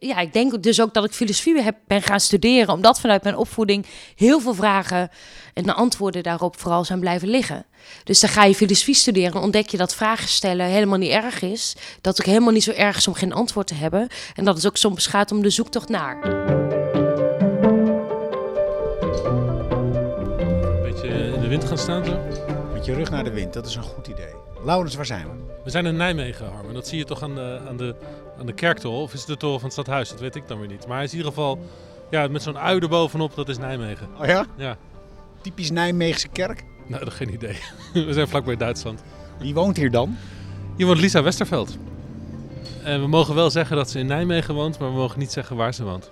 Ja, ik denk dus ook dat ik filosofie heb, ben gaan studeren, omdat vanuit mijn opvoeding heel veel vragen en de antwoorden daarop vooral zijn blijven liggen. Dus dan ga je filosofie studeren en ontdek je dat vragen stellen helemaal niet erg is. Dat het ook helemaal niet zo erg is om geen antwoord te hebben. En dat het ook soms gaat om de zoektocht naar. Een beetje in de wind gaan staan zo. Met je rug naar de wind, dat is een goed idee. Laurens, waar zijn we? We zijn in Nijmegen, Harmen. Dat zie je toch aan de, aan de, aan de kerktoren? Of is het de toren van het stadhuis? Dat weet ik dan weer niet. Maar hij is in ieder geval ja, met zo'n ui erbovenop, dat is Nijmegen. Oh ja? Ja, Typisch Nijmeegse kerk. nou, dat geen idee. We zijn vlakbij Duitsland. Wie woont hier dan? Hier woont Lisa Westerveld. En we mogen wel zeggen dat ze in Nijmegen woont, maar we mogen niet zeggen waar ze woont.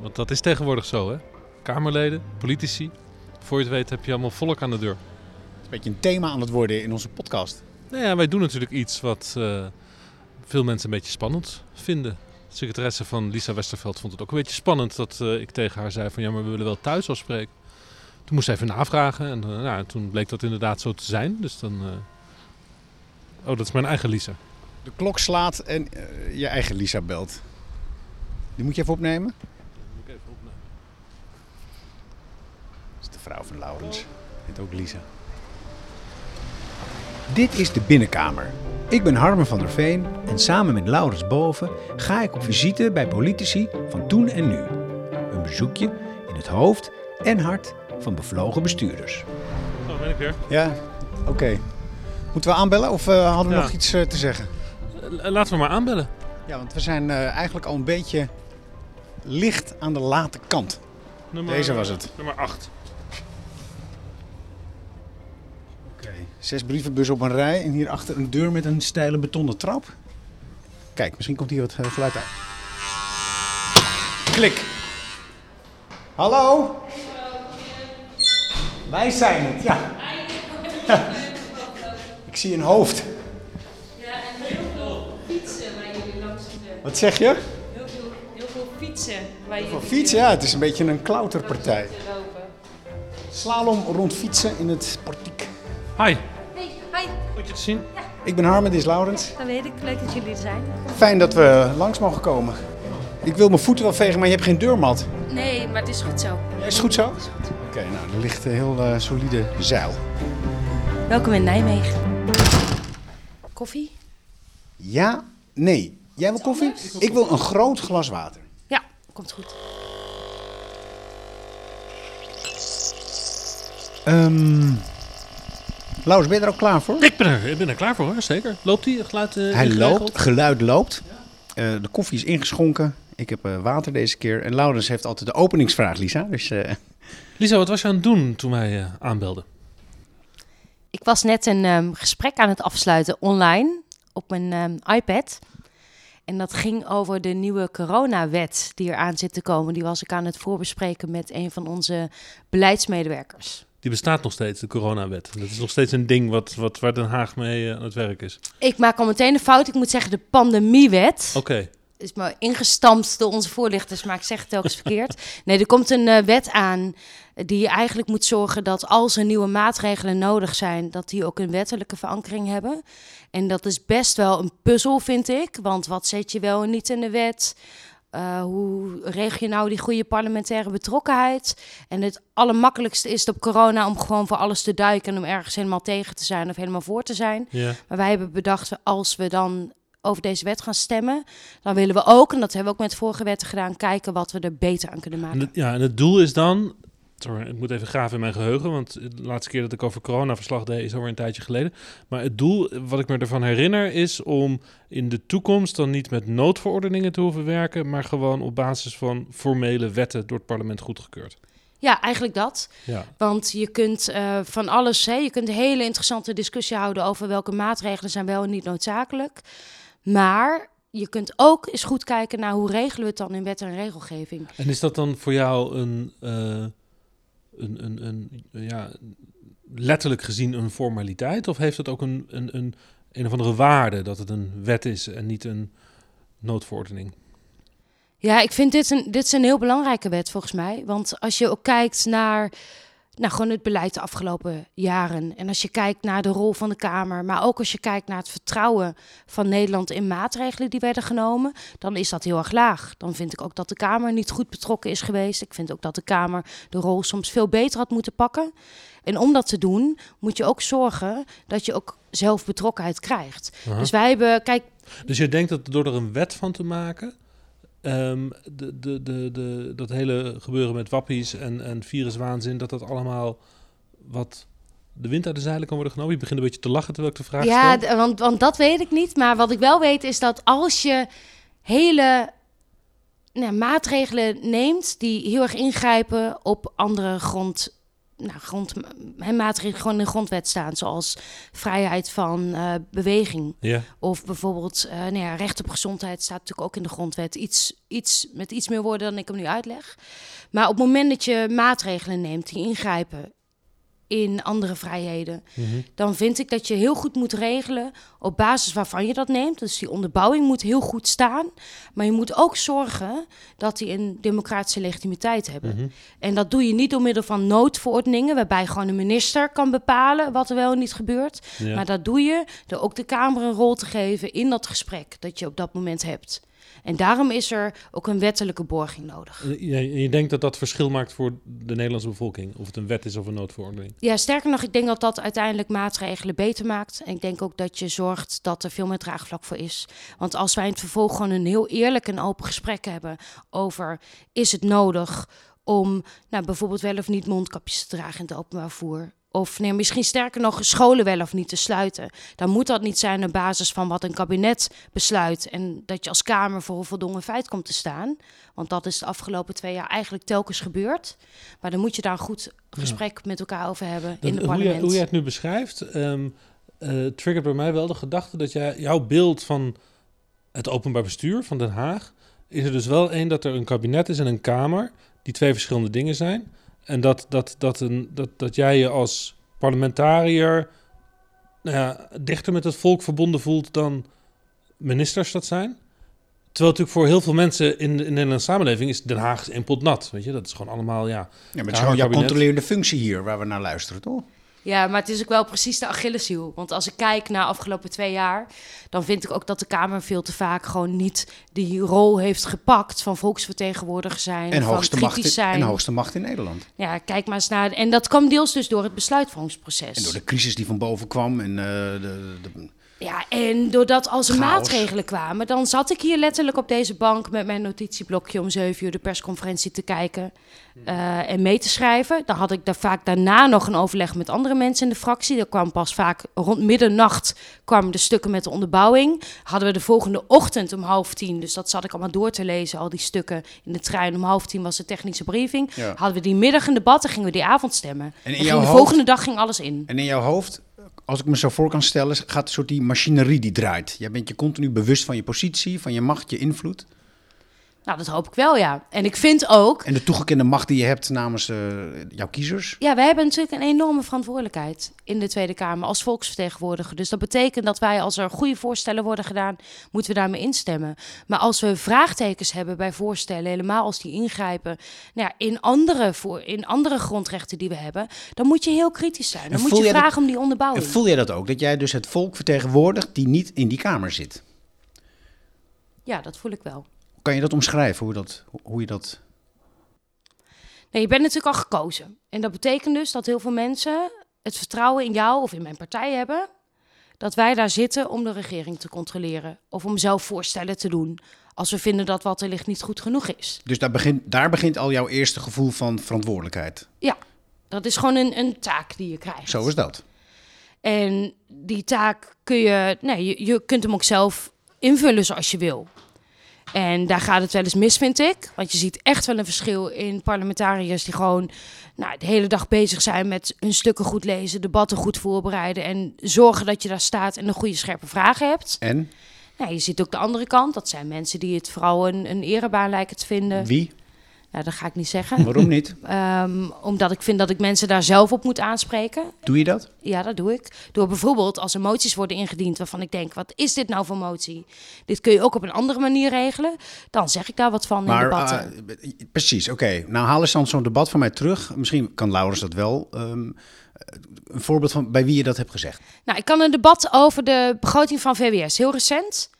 Want dat is tegenwoordig zo, hè? Kamerleden, politici. Voor je het weet heb je allemaal volk aan de deur. Het is een beetje een thema aan het worden in onze podcast. Nou ja, wij doen natuurlijk iets wat eh, veel mensen een beetje spannend vinden. De secretaresse van Lisa Westerveld vond het ook een beetje spannend dat eh, ik tegen haar zei van ja, maar we willen wel thuis afspreken. Toen moest ze even navragen en eh, nou, toen bleek dat inderdaad zo te zijn. Dus dan... eh, Oh, dat is mijn eigen Lisa. De klok slaat en je eigen Lisa belt. Die moet je even opnemen. Dat is de vrouw van Laurens. Heet ook Lisa. Dit is de binnenkamer. Ik ben Harmen van der Veen en samen met Laurens Boven ga ik op visite bij politici van toen en nu. Een bezoekje in het hoofd en hart van bevlogen bestuurders. Zo ben ik weer. Ja, oké. Moeten we aanbellen of eh, hadden we Ja. nog iets eh, te zeggen? Eh, Laten we maar aanbellen. Ja, want we zijn eigenlijk al een beetje licht aan de late kant. Nummer, Deze was het. Nummer 8. Oké. Zes brievenbussen op een rij en hierachter een deur met een steile betonnen trap. Kijk, misschien komt hier wat eh, geluid uit. Klik. Hallo? Wij zijn het, ja. Ik zie een hoofd. Ja, en heel veel fietsen waar jullie langs zitten. Wat zeg je? Heel veel, heel veel fietsen waar jullie Voor fietsen, ja, het is een beetje een klauterpartij. Slalom rond fietsen in het portiek. Hi, Hey, hi. goed je te zien. Ik ben Harmen, dit is Laurens. Dat weet ik. Leuk dat jullie er zijn. Fijn dat we langs mogen komen. Ik wil mijn voeten wel vegen, maar je hebt geen deurmat. Nee, maar het is goed zo. Is het goed zo? Oké, nou, er ligt een heel eh, solide zeil. Welkom in Nijmegen. Koffie? Ja, nee. Jij wil koffie? Ik wil een groot glas water. Ja, komt goed. Ehm Laurens, ben je er ook klaar voor? Ik ben er, ik ben er klaar voor hoor, zeker. Loopt die? Geluid eh, Hij ingeregeld? loopt, geluid loopt. Eh, de koffie is ingeschonken. Ik heb eh, water deze keer. En Laurens heeft altijd de openingsvraag, Lisa. Dus eh, Lisa, wat was je aan het doen toen wij eh, aanbelden? Ik was net een ehm, gesprek aan het afsluiten online op mijn ehm, iPad. En dat ging over de nieuwe coronawet die eraan zit te komen. Die was ik aan het voorbespreken met een van onze beleidsmedewerkers. Die bestaat nog steeds, de coronawet. Dat is nog steeds een ding wat, wat, waar Den Haag mee eh, aan het werk is. Ik maak al meteen een fout. Ik moet zeggen de pandemiewet. Oké, is maar ingestampt door onze voorlichters, maar ik zeg het telkens verkeerd. Nee, er komt een eh, wet aan die eigenlijk moet zorgen dat als er nieuwe maatregelen nodig zijn, dat die ook een wettelijke verankering hebben. En dat is best wel een puzzel, vind ik. Want wat zet je wel en niet in de wet? Uh, hoe regel je nou die goede parlementaire betrokkenheid? En het allermakkelijkste is het op corona om gewoon voor alles te duiken en om ergens helemaal tegen te zijn of helemaal voor te zijn. ja. Maar wij hebben bedacht, als we dan over deze wet gaan stemmen, dan willen we ook, en dat hebben we ook met vorige wetten gedaan, kijken wat we er beter aan kunnen En maken. ja, en het doel is dan... Sorry, ik moet even graven in mijn geheugen, want de laatste keer dat ik over corona verslag deed is alweer een tijdje geleden. Maar het doel, wat ik me ervan herinner, is om in de toekomst dan niet met noodverordeningen te hoeven werken, maar gewoon op basis van formele wetten door het parlement goedgekeurd. Ja, eigenlijk dat. Ja, Want je kunt eh, van alles, hè, je kunt een hele interessante discussie houden over welke maatregelen zijn wel en niet noodzakelijk. Maar je kunt ook eens goed kijken naar hoe regelen we het dan in wet en regelgeving. En is dat dan voor jou een, eh, een, een, een ja, letterlijk gezien een formaliteit? Of heeft het ook een, een, een, een of andere waarde dat het een wet is en niet een noodverordening? Ja, ik vind dit een, dit is een heel belangrijke wet volgens mij. Want als je ook kijkt naar nou, gewoon het beleid de afgelopen jaren. En als je kijkt naar de rol van de Kamer, maar ook als je kijkt naar het vertrouwen van Nederland in maatregelen die werden genomen, dan is dat heel erg laag. Dan vind ik ook dat de Kamer niet goed betrokken is geweest. Ik vind ook dat de Kamer de rol soms veel beter had moeten pakken. En om dat te doen, moet je ook zorgen dat je ook zelf betrokkenheid krijgt. Aha. Dus wij hebben, kijk, Dus je denkt dat door er een wet van te maken, ehm, de, de, de, de, dat hele gebeuren met wappies en, en viruswaanzin, dat dat allemaal wat de wind uit de zeilen kan worden genomen? Je begint een beetje te lachen terwijl ik de vraag Ja, stel. d- want, want dat weet ik niet. Maar wat ik wel weet is dat als je hele nou, maatregelen neemt die heel erg ingrijpen op andere grond, nou, grond, hè, maatregelen gewoon in de grondwet staan, zoals vrijheid van eh, beweging. Ja. Of bijvoorbeeld eh, nou ja, recht op gezondheid staat natuurlijk ook in de grondwet. Iets, iets met iets meer woorden dan ik hem nu uitleg. Maar op het moment dat je maatregelen neemt die ingrijpen in andere vrijheden, Mhm. dan vind ik dat je heel goed moet regelen op basis waarvan je dat neemt. Dus die onderbouwing moet heel goed staan. Maar je moet ook zorgen dat die een democratische legitimiteit hebben. Mhm. En dat doe je niet door middel van noodverordeningen, waarbij gewoon een minister kan bepalen wat er wel en niet gebeurt. Ja. Maar dat doe je door ook de Kamer een rol te geven in dat gesprek dat je op dat moment hebt. En daarom is er ook een wettelijke borging nodig. Eh, Je, je denkt dat dat verschil maakt voor de Nederlandse bevolking? Of het een wet is of een noodverordening? Ja, sterker nog, ik denk dat dat uiteindelijk maatregelen beter maakt. En ik denk ook dat je zorgt dat er veel meer draagvlak voor is. Want als wij in het vervolg gewoon een heel eerlijk en open gesprek hebben over is het nodig om nou, bijvoorbeeld wel of niet mondkapjes te dragen in het openbaar vervoer. Of nee, misschien sterker nog, scholen wel of niet te sluiten. Dan moet dat niet zijn op basis van wat een kabinet besluit. En dat je als Kamer voor een voldongen feit komt te staan. Want dat is de afgelopen twee jaar eigenlijk telkens gebeurd. Maar dan moet je daar een goed gesprek met elkaar over hebben in Dat- het hoe, parlement. jij, hoe jij het nu beschrijft, eh, triggert bij mij wel de gedachte dat jij, jouw beeld van het openbaar bestuur van Den Haag is er dus wel één dat er een kabinet is en een kamer die twee verschillende dingen zijn. En dat, dat, dat, een, dat, dat jij je als parlementariër nou ja, dichter met het volk verbonden voelt dan ministers dat zijn. Terwijl natuurlijk voor heel veel mensen in de, in de Nederlandse samenleving is Den Haag één pot nat. Weet je, dat is gewoon allemaal, ja. Ja, maar het is Ja, gewoon jouw kabinet. controlerende functie hier waar we naar luisteren, toch? Ja, maar het is ook wel precies de Achilleshiel. Want als ik kijk naar de afgelopen twee jaar, dan vind ik ook dat de Kamer veel te vaak gewoon niet die rol heeft gepakt van volksvertegenwoordiger zijn, En van hoogste, macht kritisch in, zijn. en hoogste macht in Nederland. Ja, kijk maar eens naar. En dat kwam deels dus door het besluitvormingsproces. En door de crisis die van boven kwam en eh, de, de- Ja, en doordat als er maatregelen kwamen, dan zat ik hier letterlijk op deze bank met mijn notitieblokje om zeven uur de persconferentie te kijken eh, en mee te schrijven. Dan had ik daar vaak daarna nog een overleg met andere mensen in de fractie. Dat kwam pas vaak rond middernacht kwamen de stukken met de onderbouwing. Hadden we de volgende ochtend om half tien, dus dat zat ik allemaal door te lezen, al die stukken in de trein. Om half tien was de technische briefing. Ja. Hadden we die middag een debat en gingen we die avond stemmen. En in jouw de hoofd- volgende dag ging alles in. En in jouw hoofd, als ik me zo voor kan stellen, gaat een soort die machinerie die draait. Jij bent je continu bewust van je positie, van je macht, je invloed. Nou, dat hoop ik wel, ja. En ik vind ook En de toegekende macht die je hebt namens eh, jouw kiezers. Ja, wij hebben natuurlijk een enorme verantwoordelijkheid in de Tweede Kamer als volksvertegenwoordiger. Dus dat betekent dat wij, als er goede voorstellen worden gedaan, moeten we daarmee instemmen. Maar als we vraagtekens hebben bij voorstellen, helemaal als die ingrijpen nou ja, in, andere voor, in andere grondrechten die we hebben, dan moet je heel kritisch zijn. Dan En moet je dat- vragen om die En onderbouwing. voel jij dat ook? Dat jij dus het volk vertegenwoordigt die niet in die Kamer zit? Ja, dat voel ik wel. Kan je dat omschrijven, hoe, dat, hoe je dat... Nee, je bent natuurlijk al gekozen. En dat betekent dus dat heel veel mensen het vertrouwen in jou of in mijn partij hebben. Dat wij daar zitten om de regering te controleren. Of om zelf voorstellen te doen. Als we vinden dat wat er ligt niet goed genoeg is. Dus daar begint, daar begint al jouw eerste gevoel van verantwoordelijkheid. Ja, dat is gewoon een, een taak die je krijgt. Zo is dat. En die taak kun je, nee, je, je kunt hem ook zelf invullen zoals je wil. En daar gaat het wel eens mis, vind ik. Want je ziet echt wel een verschil in parlementariërs die gewoon nou, de hele dag bezig zijn met hun stukken goed lezen, debatten goed voorbereiden en zorgen dat je daar staat en een goede scherpe vragen hebt. En Nou, je ziet ook de andere kant. Dat zijn mensen die het vooral een, een erebaan lijken te vinden. wie? Nou, dat ga ik niet zeggen. Waarom niet? Ehm, omdat ik vind dat ik mensen daar zelf op moet aanspreken. Doe je dat? Ja, dat doe ik. Door bijvoorbeeld als er moties worden ingediend waarvan ik denk, wat is dit nou voor motie? Dit kun je ook op een andere manier regelen. Dan zeg ik daar wat van in Maar debatten. eh, precies, oké. Nou haal eens dan zo'n debat van mij terug. Misschien kan Laurens dat wel. Ehm, een voorbeeld van bij wie je dat hebt gezegd. Nou, ik kan een debat over de begroting van VWS. Heel recent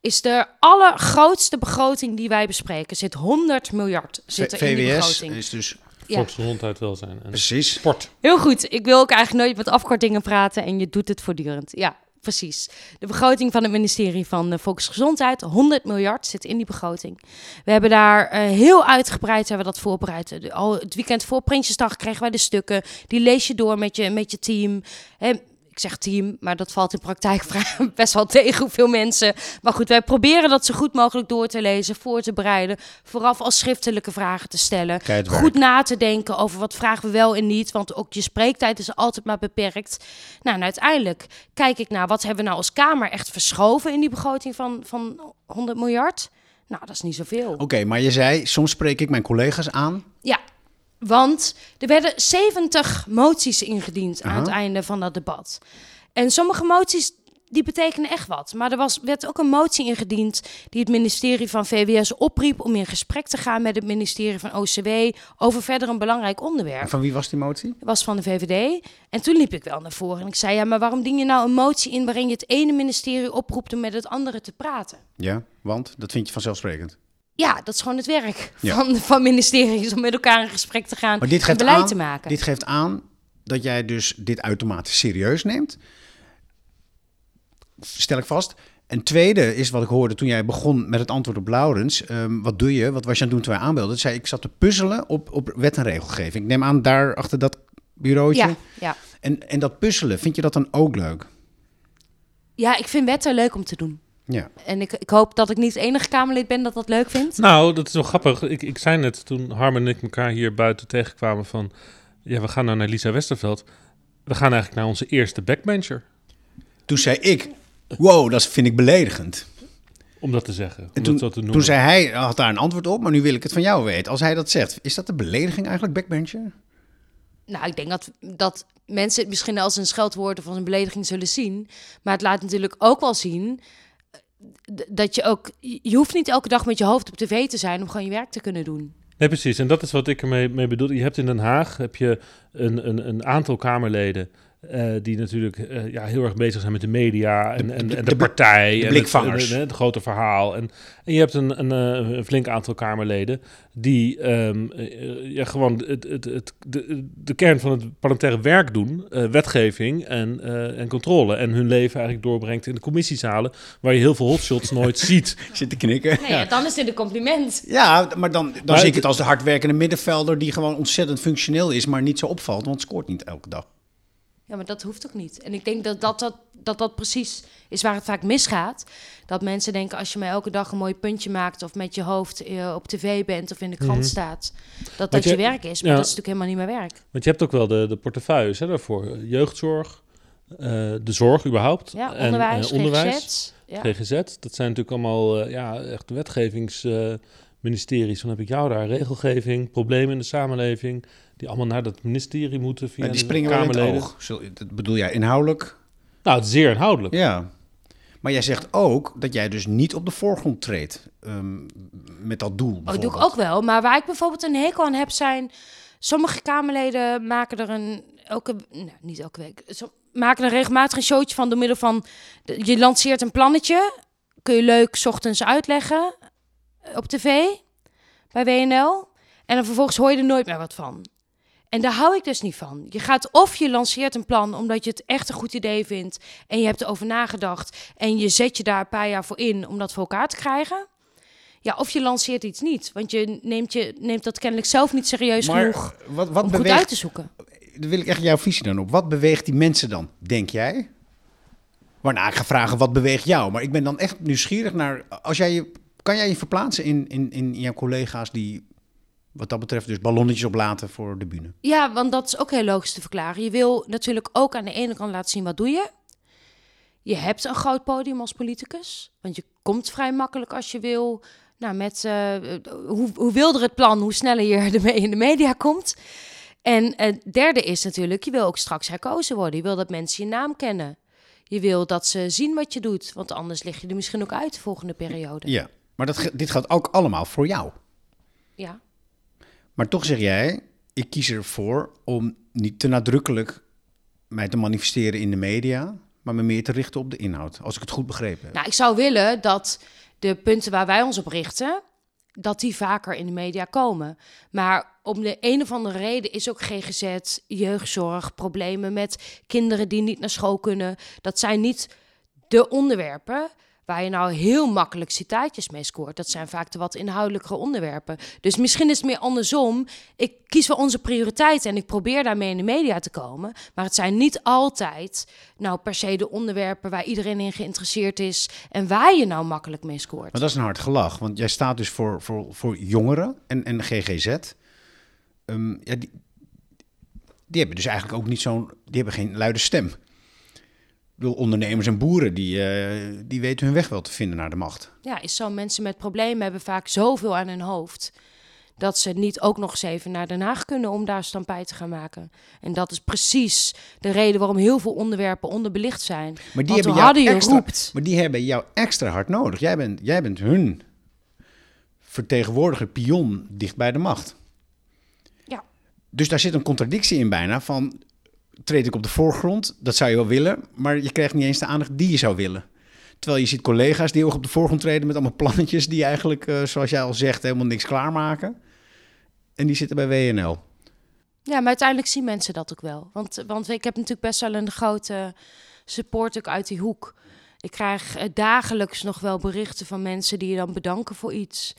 is de allergrootste begroting die wij bespreken. Zit 100 miljard zit er in die VWS begroting. is dus Ja. Volksgezondheid, welzijn en precies. sport. Heel goed. Ik wil ook eigenlijk nooit met afkortingen praten en je doet het voortdurend. Ja, precies. De begroting van het ministerie van eh, Volksgezondheid, 100 miljard zit in die begroting. We hebben daar eh, heel uitgebreid hebben we dat voorbereid. De- Al het weekend voor Prinsjesdag kregen wij de stukken. Die lees je door met je, met je team. Hè, ik zeg team, maar dat valt in praktijk best wel tegen hoeveel mensen. Maar goed, wij proberen dat zo goed mogelijk door te lezen, voor te bereiden. Vooraf als schriftelijke vragen te stellen. Goed na te denken over wat vragen we wel en niet. Want ook je spreektijd is altijd maar beperkt. Nou, en uiteindelijk kijk ik naar wat hebben we nou als Kamer echt verschoven in die begroting van, van 100 miljard. Nou, dat is niet zoveel. Oké, maar je zei, soms spreek ik mijn collega's aan. Ja, want er werden 70 moties ingediend aan Aha. het einde van dat debat. En sommige moties die betekenen echt wat. Maar er was, werd ook een motie ingediend die het ministerie van VWS opriep om in gesprek te gaan met het ministerie van OCW over verder een belangrijk onderwerp. En van wie was die motie? Dat was van de VVD. En toen liep ik wel naar voren en ik zei: Ja, maar waarom dien je nou een motie in waarin je het ene ministerie oproept om met het andere te praten? Ja, want dat vind je vanzelfsprekend. Ja, dat is gewoon het werk Ja. van, van ministeries om met elkaar in gesprek te gaan Maar dit en geeft, beleid aan, te maken. dit geeft aan dat jij dus dit uitermate serieus neemt. Stel ik vast. En tweede is wat ik hoorde toen jij begon met het antwoord op Laurens. Ehm, wat doe je? Wat was je aan het doen toen wij aanbelden? Toen zei ik, ik zat te puzzelen op, op wet en regelgeving. Ik neem aan daar achter dat bureautje. Ja, ja. En, en dat puzzelen, vind je dat dan ook leuk? ja, ik vind wetten leuk om te doen. Ja. En ik, ik hoop dat ik niet het enige Kamerlid ben dat dat leuk vindt. Nou, dat is wel grappig. Ik, ik zei net toen Harm en ik elkaar hier buiten tegenkwamen van... Ja, we gaan nou naar Lisa Westerveld. We gaan eigenlijk naar onze eerste backbencher. Toen zei ik, wow, dat vind ik beledigend. Om dat te zeggen. Om En dat toen, zo te noemen. toen zei hij, had daar een antwoord op, maar nu wil ik het van jou weten. Als hij dat zegt, is dat een belediging eigenlijk, backbencher? Nou, ik denk dat, dat mensen het misschien als een scheldwoord of als een belediging zullen zien. Maar het laat natuurlijk ook wel zien dat je ook... Je hoeft niet elke dag met je hoofd op tv te zijn om gewoon je werk te kunnen doen. Nee, precies. En dat is wat ik ermee mee bedoel. Je hebt in Den Haag heb je een, een, een aantal Kamerleden... eh, die natuurlijk eh, ja, heel erg bezig zijn met de media en, De- en, de- en de partij. de en blikvangers. Het, en, het grote verhaal. En, en je hebt een, een, eh, een flink aantal Kamerleden die ehm, eh, ja, gewoon het, het, het, de, de kern van het parlementaire werk doen. eh, wetgeving en, eh, en controle. En hun leven eigenlijk doorbrengt in de commissiezalen... waar je heel veel hotshots nooit ziet. Ik zit te knikken. Nee, ja, dan is dit een compliment. Ja, maar dan, dan Maar zie ik het- het als de hardwerkende middenvelder die gewoon ontzettend functioneel is, maar niet zo opvalt, want scoort niet elke dag. Ja, maar dat hoeft ook niet. En ik denk dat dat, dat, dat dat precies is waar het vaak misgaat. Dat mensen denken, als je mij elke dag een mooi puntje maakt... of met je hoofd eh, op tv bent of in de krant Mhm. staat... dat dat je- je werk is. Maar ja. dat is natuurlijk helemaal niet mijn werk. Want je hebt ook wel de, de portefeuilles hè, daarvoor. Jeugdzorg, eh, de zorg überhaupt. Ja, en, onderwijs, eh, onderwijs GGZ. Ja. GGZ. Dat zijn natuurlijk allemaal ja, echt wetgevingsministeries. Dan heb ik jou daar. Regelgeving, problemen in de samenleving. Die allemaal naar dat ministerie moeten via Maar die de springen wel in het oog. Dat bedoel jij inhoudelijk? Nou, het is zeer inhoudelijk. Ja. Maar jij zegt ook dat jij dus niet op de voorgrond treedt ehm, met dat doel. Oh, dat doe ik ook wel. Maar waar ik bijvoorbeeld een hekel aan heb zijn... Sommige Kamerleden maken er een... Elke, nou, niet elke week. Maken er regelmatig een showtje van door middel van... de- je lanceert een plannetje. Kun je leuk 's ochtends uitleggen op tv bij WNL. En dan vervolgens hoor je er nooit meer wat van. En daar hou ik dus niet van. Je gaat of je lanceert een plan omdat je het echt een goed idee vindt... en je hebt erover nagedacht... en je zet je daar een paar jaar voor in om dat voor elkaar te krijgen... Ja, of je lanceert iets niet. Want je neemt, je neemt dat kennelijk zelf niet serieus Maar genoeg wat, wat om goed beweegt, uit te zoeken. daar wil ik echt jouw visie dan op. Wat beweegt die mensen dan, denk jij? Waarna ik ga vragen, wat beweegt jou? Maar ik ben dan echt nieuwsgierig naar... Als jij je, kan jij je verplaatsen in, in, in jouw collega's die wat dat betreft dus ballonnetjes oplaten voor de bühne? Ja, want dat is ook heel logisch te verklaren. Je wil natuurlijk ook aan de ene kant laten zien wat doe je. Je hebt een groot podium als politicus. Want je komt vrij makkelijk als je wil Nou, met uh, hoe, hoe wilder het plan, hoe sneller je ermee in de media komt. En het derde is natuurlijk, je wil ook straks herkozen worden. Je wil dat mensen je naam kennen. Je wil dat ze zien wat je doet, want anders lig je er misschien ook uit de volgende periode. Ja, maar dat, dit gaat ook allemaal voor jou. Ja. Maar toch zeg jij, ik kies ervoor om niet te nadrukkelijk mij te manifesteren in de media, maar me meer te richten op de inhoud, als ik het goed begrepen heb. Nou, ik zou willen dat de punten waar wij ons op richten, dat die vaker in de media komen. Maar om de een of andere reden is ook GGZ, jeugdzorg, problemen met kinderen die niet naar school kunnen. Dat zijn niet de onderwerpen waar je nou heel makkelijk citaatjes mee scoort. Dat zijn vaak de wat inhoudelijkere onderwerpen. Dus misschien is het meer andersom. Ik kies voor onze prioriteiten en ik probeer daarmee in de media te komen. Maar het zijn niet altijd nou per se de onderwerpen waar iedereen in geïnteresseerd is en waar je nou makkelijk mee scoort. Maar dat is een hard gelach, want jij staat dus voor, voor, voor jongeren en, en GGZ. Ehm, ja, die, die hebben dus eigenlijk ook niet zo'n, die hebben geen luide stem bedoel, ondernemers en boeren, die, uh, die weten hun weg wel te vinden naar de macht. Ja, is zo. Mensen met problemen hebben vaak zoveel aan hun hoofd... dat ze niet ook nog eens even naar Den Haag kunnen om daar stampij te gaan maken. En dat is precies de reden waarom heel veel onderwerpen onderbelicht zijn. Maar die, hebben jou, extra, roept... maar die hebben jou extra hard nodig. Jij bent, jij bent hun vertegenwoordiger, pion, dicht bij de macht. Ja. Dus daar zit een contradictie in bijna van treed ik op de voorgrond. Dat zou je wel willen, maar je krijgt niet eens de aandacht die je zou willen. Terwijl je ziet collega's die ook op de voorgrond treden met allemaal plannetjes die eigenlijk, uh, zoals jij al zegt, helemaal niks klaarmaken. En die zitten bij WNL. Ja, maar uiteindelijk zien mensen dat ook wel. Want, want ik heb natuurlijk best wel een grote support ook uit die hoek. Ik krijg eh, dagelijks nog wel berichten van mensen die je dan bedanken voor iets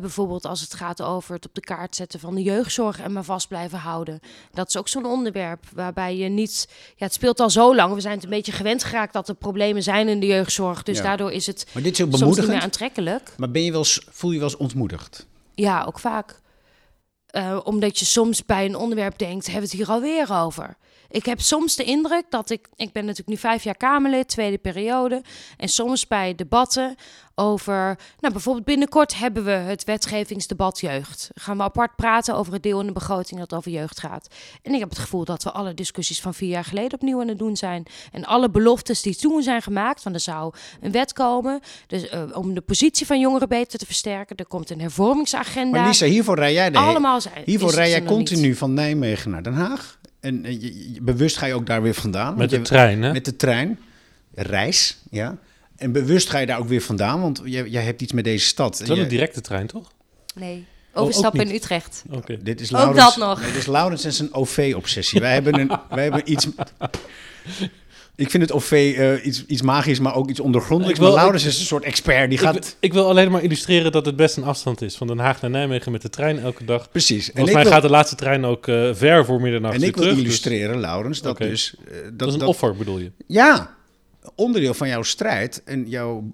bijvoorbeeld als het gaat over het op de kaart zetten van de jeugdzorg en maar vast blijven houden. Dat is ook zo'n onderwerp waarbij je niet. Ja, het speelt al zo lang. We zijn het een beetje gewend geraakt dat er problemen zijn in de jeugdzorg. Dus daardoor is het maar dit is ook soms niet meer aantrekkelijk. Maar ben je wel, voel je wel eens ontmoedigd? Ja, ook vaak. Uh, omdat je soms bij een onderwerp denkt, hebben we het hier alweer over? Ik heb soms de indruk dat ik, ik ben natuurlijk nu vijf jaar Kamerlid, tweede periode. En soms bij debatten over, nou bijvoorbeeld binnenkort hebben we het wetgevingsdebat jeugd. Gaan we apart praten over het deel in de begroting dat over jeugd gaat. En ik heb het gevoel dat we alle discussies van vier jaar geleden opnieuw aan het doen zijn. En alle beloftes die toen zijn gemaakt, van er zou een wet komen dus, uh, om de positie van jongeren beter te versterken. Er komt een hervormingsagenda. Maar Lisa, hiervoor rij jij de Allemaal zijn. Hiervoor rij jij continu van Nijmegen naar Den Haag. En, je, bewust ga je ook daar weer vandaan. Met de trein, hè? Met de trein. Reis, ja. En bewust ga je daar ook weer vandaan, want jij, jij hebt iets met deze stad. Het is wel een directe trein, toch? Nee. Oh, Overstappen in Utrecht. Oké. Dit is Laurens, ook dat nog. dit is Laurens en zijn OV-obsessie. wij, hebben een, wij hebben iets... Ik vind het OV uh, iets, iets magisch, maar ook iets ondergrondelijks. maar Laurens is een soort expert. Die gaat... Ik, ik, wil alleen maar illustreren dat het best een afstand is. Van Den Haag naar Nijmegen met de trein elke dag. Precies. Volgens mij gaat de laatste trein ook uh, ver voor middernacht En ik wil dus- illustreren, Laurens, dat dus... Uh, dat, dat, is een offer, bedoel je? Ja, onderdeel van jouw strijd en, jouw,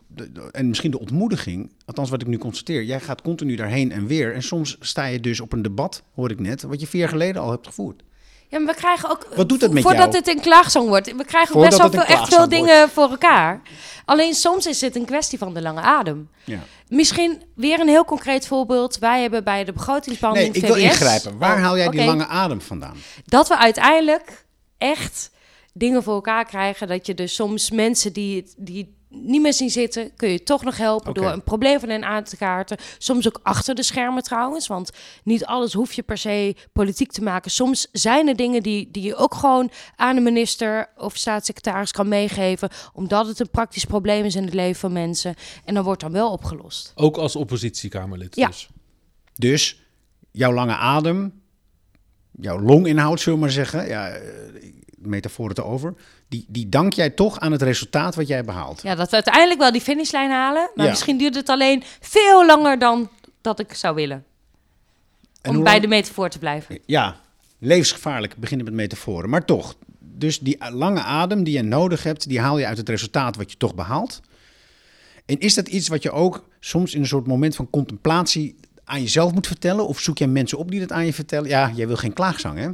en misschien de ontmoediging, althans wat ik nu constateer, jij gaat continu daarheen en weer. En soms sta je dus op een debat, hoor ik net, wat je vier jaar geleden al hebt gevoerd. Ja, maar we krijgen ook. Wat doet dat met voordat het een klaagzang wordt. We krijgen ook best wel veel, echt veel dingen voor elkaar. Alleen soms is het een kwestie van de lange adem. Ja. Misschien weer een heel concreet voorbeeld. Wij hebben bij de begrotingsbehandeling. Nee, ik wil ingrijpen. Waar oh, haal jij die lange adem vandaan? Dat we uiteindelijk echt dingen voor elkaar krijgen. Dat je dus soms mensen die, die niet meer zien zitten, kun je toch nog helpen door een probleem van hen aan te kaarten. Soms ook achter de schermen trouwens, want niet alles hoef je per se politiek te maken. Soms zijn er dingen die, die je ook gewoon aan de minister of staatssecretaris kan meegeven, omdat het een praktisch probleem is in het leven van mensen. En dan wordt dan wel opgelost. Ook als oppositiekamerlid ja. dus. Dus jouw lange adem, jouw longinhoud, zullen we maar zeggen. Ja, metaforen te over. Die, die dank jij toch aan het resultaat wat jij behaalt. Ja, dat we uiteindelijk wel die finishlijn halen. Maar misschien duurt het alleen veel langer dan dat ik zou willen. om bij de metafoor te blijven. Ja, levensgevaarlijk beginnen met metaforen. Maar toch, dus die lange adem die je nodig hebt, die haal je uit het resultaat wat je toch behaalt. En is dat iets wat je ook soms in een soort moment van contemplatie aan jezelf moet vertellen? Of zoek jij mensen op die dat aan je vertellen? Ja, jij wil geen klaagzang, hè?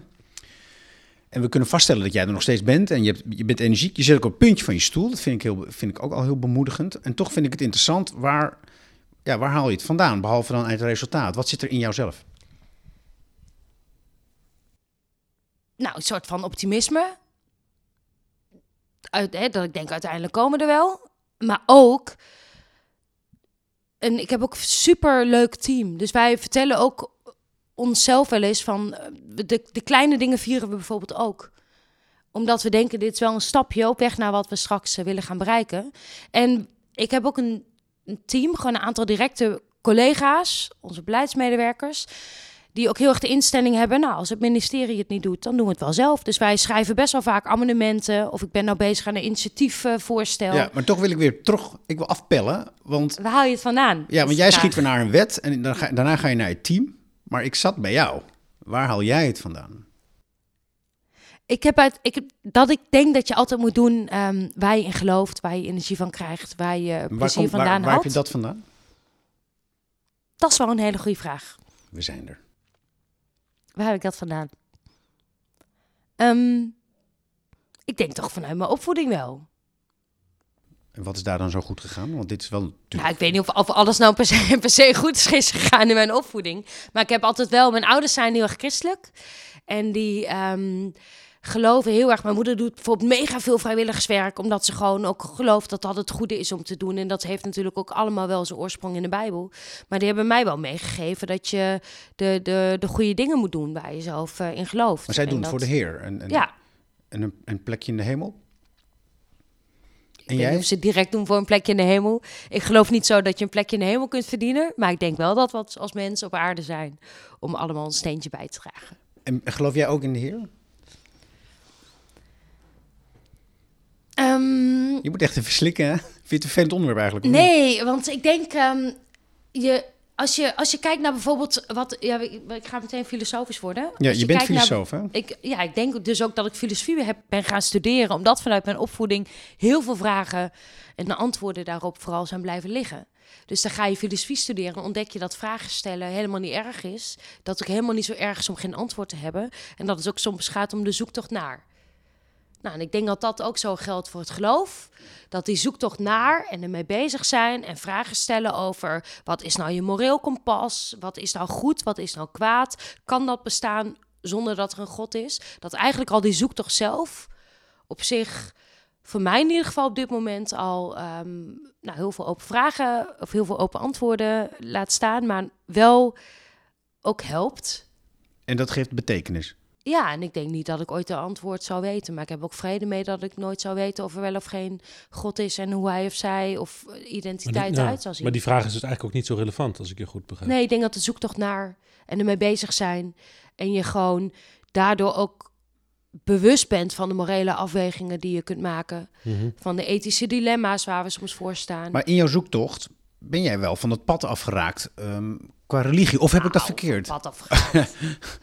En we kunnen vaststellen dat jij er nog steeds bent en je, je bent energiek. Je zit ook op het puntje van je stoel. Dat vind ik, heel, vind ik ook al heel bemoedigend. En toch vind ik het interessant waar, Ja, waar haal je het vandaan, behalve dan uit het resultaat? Wat zit er in jouzelf? Nou, een soort van optimisme. Uit, hè, dat ik denk, uiteindelijk komen er wel. Maar ook... En ik heb ook een super leuk team. Dus wij vertellen ook onszelf wel eens van... eh, De, de kleine dingen vieren we bijvoorbeeld ook omdat we denken, dit is wel een stapje op weg naar wat we straks eh, willen gaan bereiken. En ik heb ook een, een team, gewoon een aantal directe collega's, onze beleidsmedewerkers, die ook heel erg de instelling hebben, nou, als het ministerie het niet doet, dan doen we het wel zelf. Dus wij schrijven best wel vaak amendementen, of ik ben nou bezig aan een initiatiefvoorstel. Ja, maar toch wil ik weer terug, ik wil afpellen, want, Waar haal je het vandaan? ja, want jij schiet weer naar een wet en daarna ga je naar je team. Maar ik zat bij jou. Waar haal jij het vandaan? Ik heb uit, ik heb, dat ik denk dat je altijd moet doen ehm, waar je in gelooft, waar je energie van krijgt, waar je Waar, plezier komt, waar, vandaan waar heb haalt. je dat vandaan? Dat is wel een hele goede vraag. We zijn er. Waar heb ik dat vandaan? Ehm, ik denk toch vanuit mijn opvoeding wel. En wat is daar dan zo goed gegaan? Want dit is wel. Nou, ik weet niet of, of alles nou per se, per se goed is gegaan in mijn opvoeding. Maar ik heb altijd wel... Mijn ouders zijn heel erg christelijk. En die ehm, geloven heel erg... Mijn moeder doet bijvoorbeeld mega veel vrijwilligerswerk... omdat ze gewoon ook gelooft dat dat het goede is om te doen. En dat heeft natuurlijk ook allemaal wel zijn oorsprong in de Bijbel. Maar die hebben mij wel meegegeven... dat je de, de, de goede dingen moet doen waar je zelf eh, in gelooft. maar zij En doen het voor de Heer. En, en, Ja, en een, een plekje in de hemel. En Ik weet niet jij? of ze direct doen voor een plekje in de hemel. Ik geloof niet zo dat je een plekje in de hemel kunt verdienen. Maar ik denk wel dat we als mensen op aarde zijn. Om allemaal een steentje bij te dragen. En geloof jij ook in de Heer? Ehm, Je moet echt even slikken, hè? Vind je het een vervelend onderwerp eigenlijk? niet? nee, want ik denk... ehm, je, als, je, als je kijkt naar bijvoorbeeld... Wat, ja, ik, ga meteen filosofisch worden. Ja, je bent kijkt naar- filosoof, hè? Ik, ja, ik denk dus ook dat ik filosofie heb, ben gaan studeren. Omdat vanuit mijn opvoeding heel veel vragen en de antwoorden daarop vooral zijn blijven liggen. Dus dan ga je filosofie studeren en ontdek je dat vragen stellen helemaal niet erg is. Dat het ook helemaal niet zo erg is om geen antwoord te hebben. En dat het ook soms gaat om de zoektocht naar. Nou, en ik denk dat dat ook zo geldt voor het geloof. Dat die zoektocht naar en ermee bezig zijn en vragen stellen over wat is nou je moreel kompas? Wat is nou goed? Wat is nou kwaad? Kan dat bestaan zonder dat er een God is? Dat eigenlijk al die zoektocht zelf op zich, voor mij in ieder geval op dit moment al ehm, nou, heel veel open vragen of heel veel open antwoorden laat staan, maar wel ook helpt. En dat geeft betekenis. Ja, en ik denk niet dat ik ooit een antwoord zou weten. Maar ik heb ook vrede mee dat ik nooit zou weten of er wel of geen God is en hoe hij of zij of eh, identiteit die, eruit zal zien. maar die vraag is dus eigenlijk ook niet zo relevant, als ik je goed begrijp. Nee, ik denk dat de zoektocht naar en ermee bezig zijn. En je gewoon daardoor ook bewust bent van de morele afwegingen die je kunt maken. Mhm. Van de ethische dilemma's waar we soms voor staan. Maar in jouw zoektocht ben jij wel van het pad afgeraakt ehm, qua religie. Of heb ik dat Nou, verkeerd? Wat afgegaan.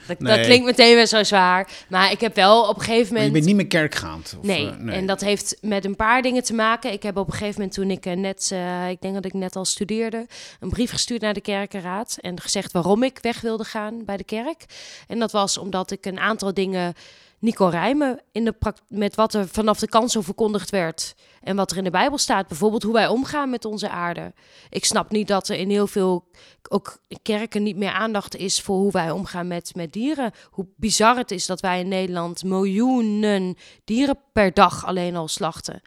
dat, Nee. dat klinkt meteen weer zo zwaar. Maar ik heb wel op een gegeven Maar je moment... bent niet meer kerkgaand? Of, Nee. eh, en dat heeft met een paar dingen te maken. Ik heb op een gegeven moment toen ik eh, net, eh, ik denk dat ik net al studeerde, een brief gestuurd naar de kerkenraad en gezegd waarom ik weg wilde gaan bij de kerk. En dat was omdat ik een aantal dingen kon rijmen in de met wat er vanaf de kansel verkondigd werd en wat er in de Bijbel staat. Bijvoorbeeld hoe wij omgaan met onze aarde. Ik snap niet dat er in heel veel ook kerken niet meer aandacht is voor hoe wij omgaan met, met dieren. Hoe bizar het is dat wij in Nederland miljoenen dieren per dag alleen al slachten.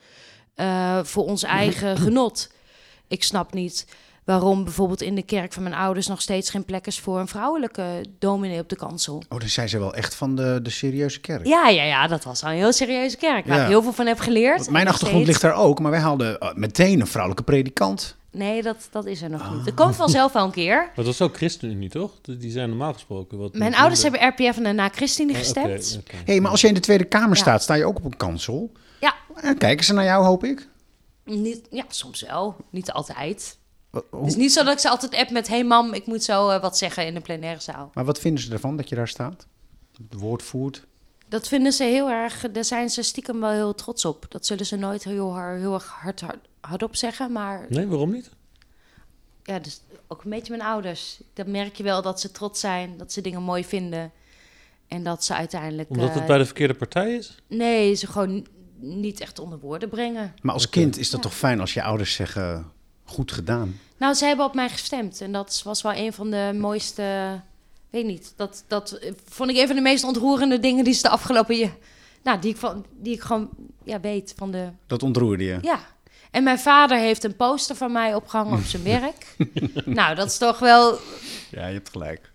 eh, voor ons eigen genot. Ik snap niet waarom bijvoorbeeld in de kerk van mijn ouders nog steeds geen plek is voor een vrouwelijke dominee op de kansel. Oh, dan zijn ze wel echt van de, de serieuze kerk. Ja, ja, ja, dat was al een heel serieuze kerk. Waar Ja. ik heel veel van heb geleerd. Want mijn achtergrond steeds. ligt daar ook, maar wij hadden eh, meteen een vrouwelijke predikant. Nee, dat, dat is er nog Ah. niet. Dat komt vanzelf wel een keer. Maar dat is ook ChristenUnie, toch? Die zijn normaal gesproken wat... Mijn ouders hebben RPF en daarna ChristenUnie Oh, oké, gestemd. hey, maar als je in de Tweede Kamer Ja. staat, sta je ook op een kansel. Ja. En kijken ze naar jou, hoop ik. Niet, ja, soms wel. Niet altijd. Het is niet zo dat ik ze altijd app met... hey mam, ik moet zo eh, wat zeggen in de plenaire zaal. Maar wat vinden ze ervan dat je daar staat? Het woord voert. Dat vinden ze heel erg... Daar zijn ze stiekem wel heel trots op. Dat zullen ze nooit heel, hard, heel erg hard, hard, hardop zeggen. Maar Nee, waarom niet? ja, dus ook een beetje mijn ouders. Dan merk je wel dat ze trots zijn. Dat ze dingen mooi vinden. En dat ze uiteindelijk... Omdat eh, het bij de verkeerde partij is? Nee, ze gewoon niet echt onder woorden brengen. Maar als kind is dat Ja. toch fijn als je ouders zeggen goed gedaan? Nou, ze hebben op mij gestemd. En dat was wel een van de mooiste... Weet niet, dat, dat vond ik een van de meest ontroerende dingen die ze de afgelopen... jaar- Nou, die ik, van, die ik gewoon ja, weet van de... Dat ontroerde je. Ja. En mijn vader heeft een poster van mij opgehangen op zijn werk. nou, dat is toch wel... Ja, je hebt gelijk.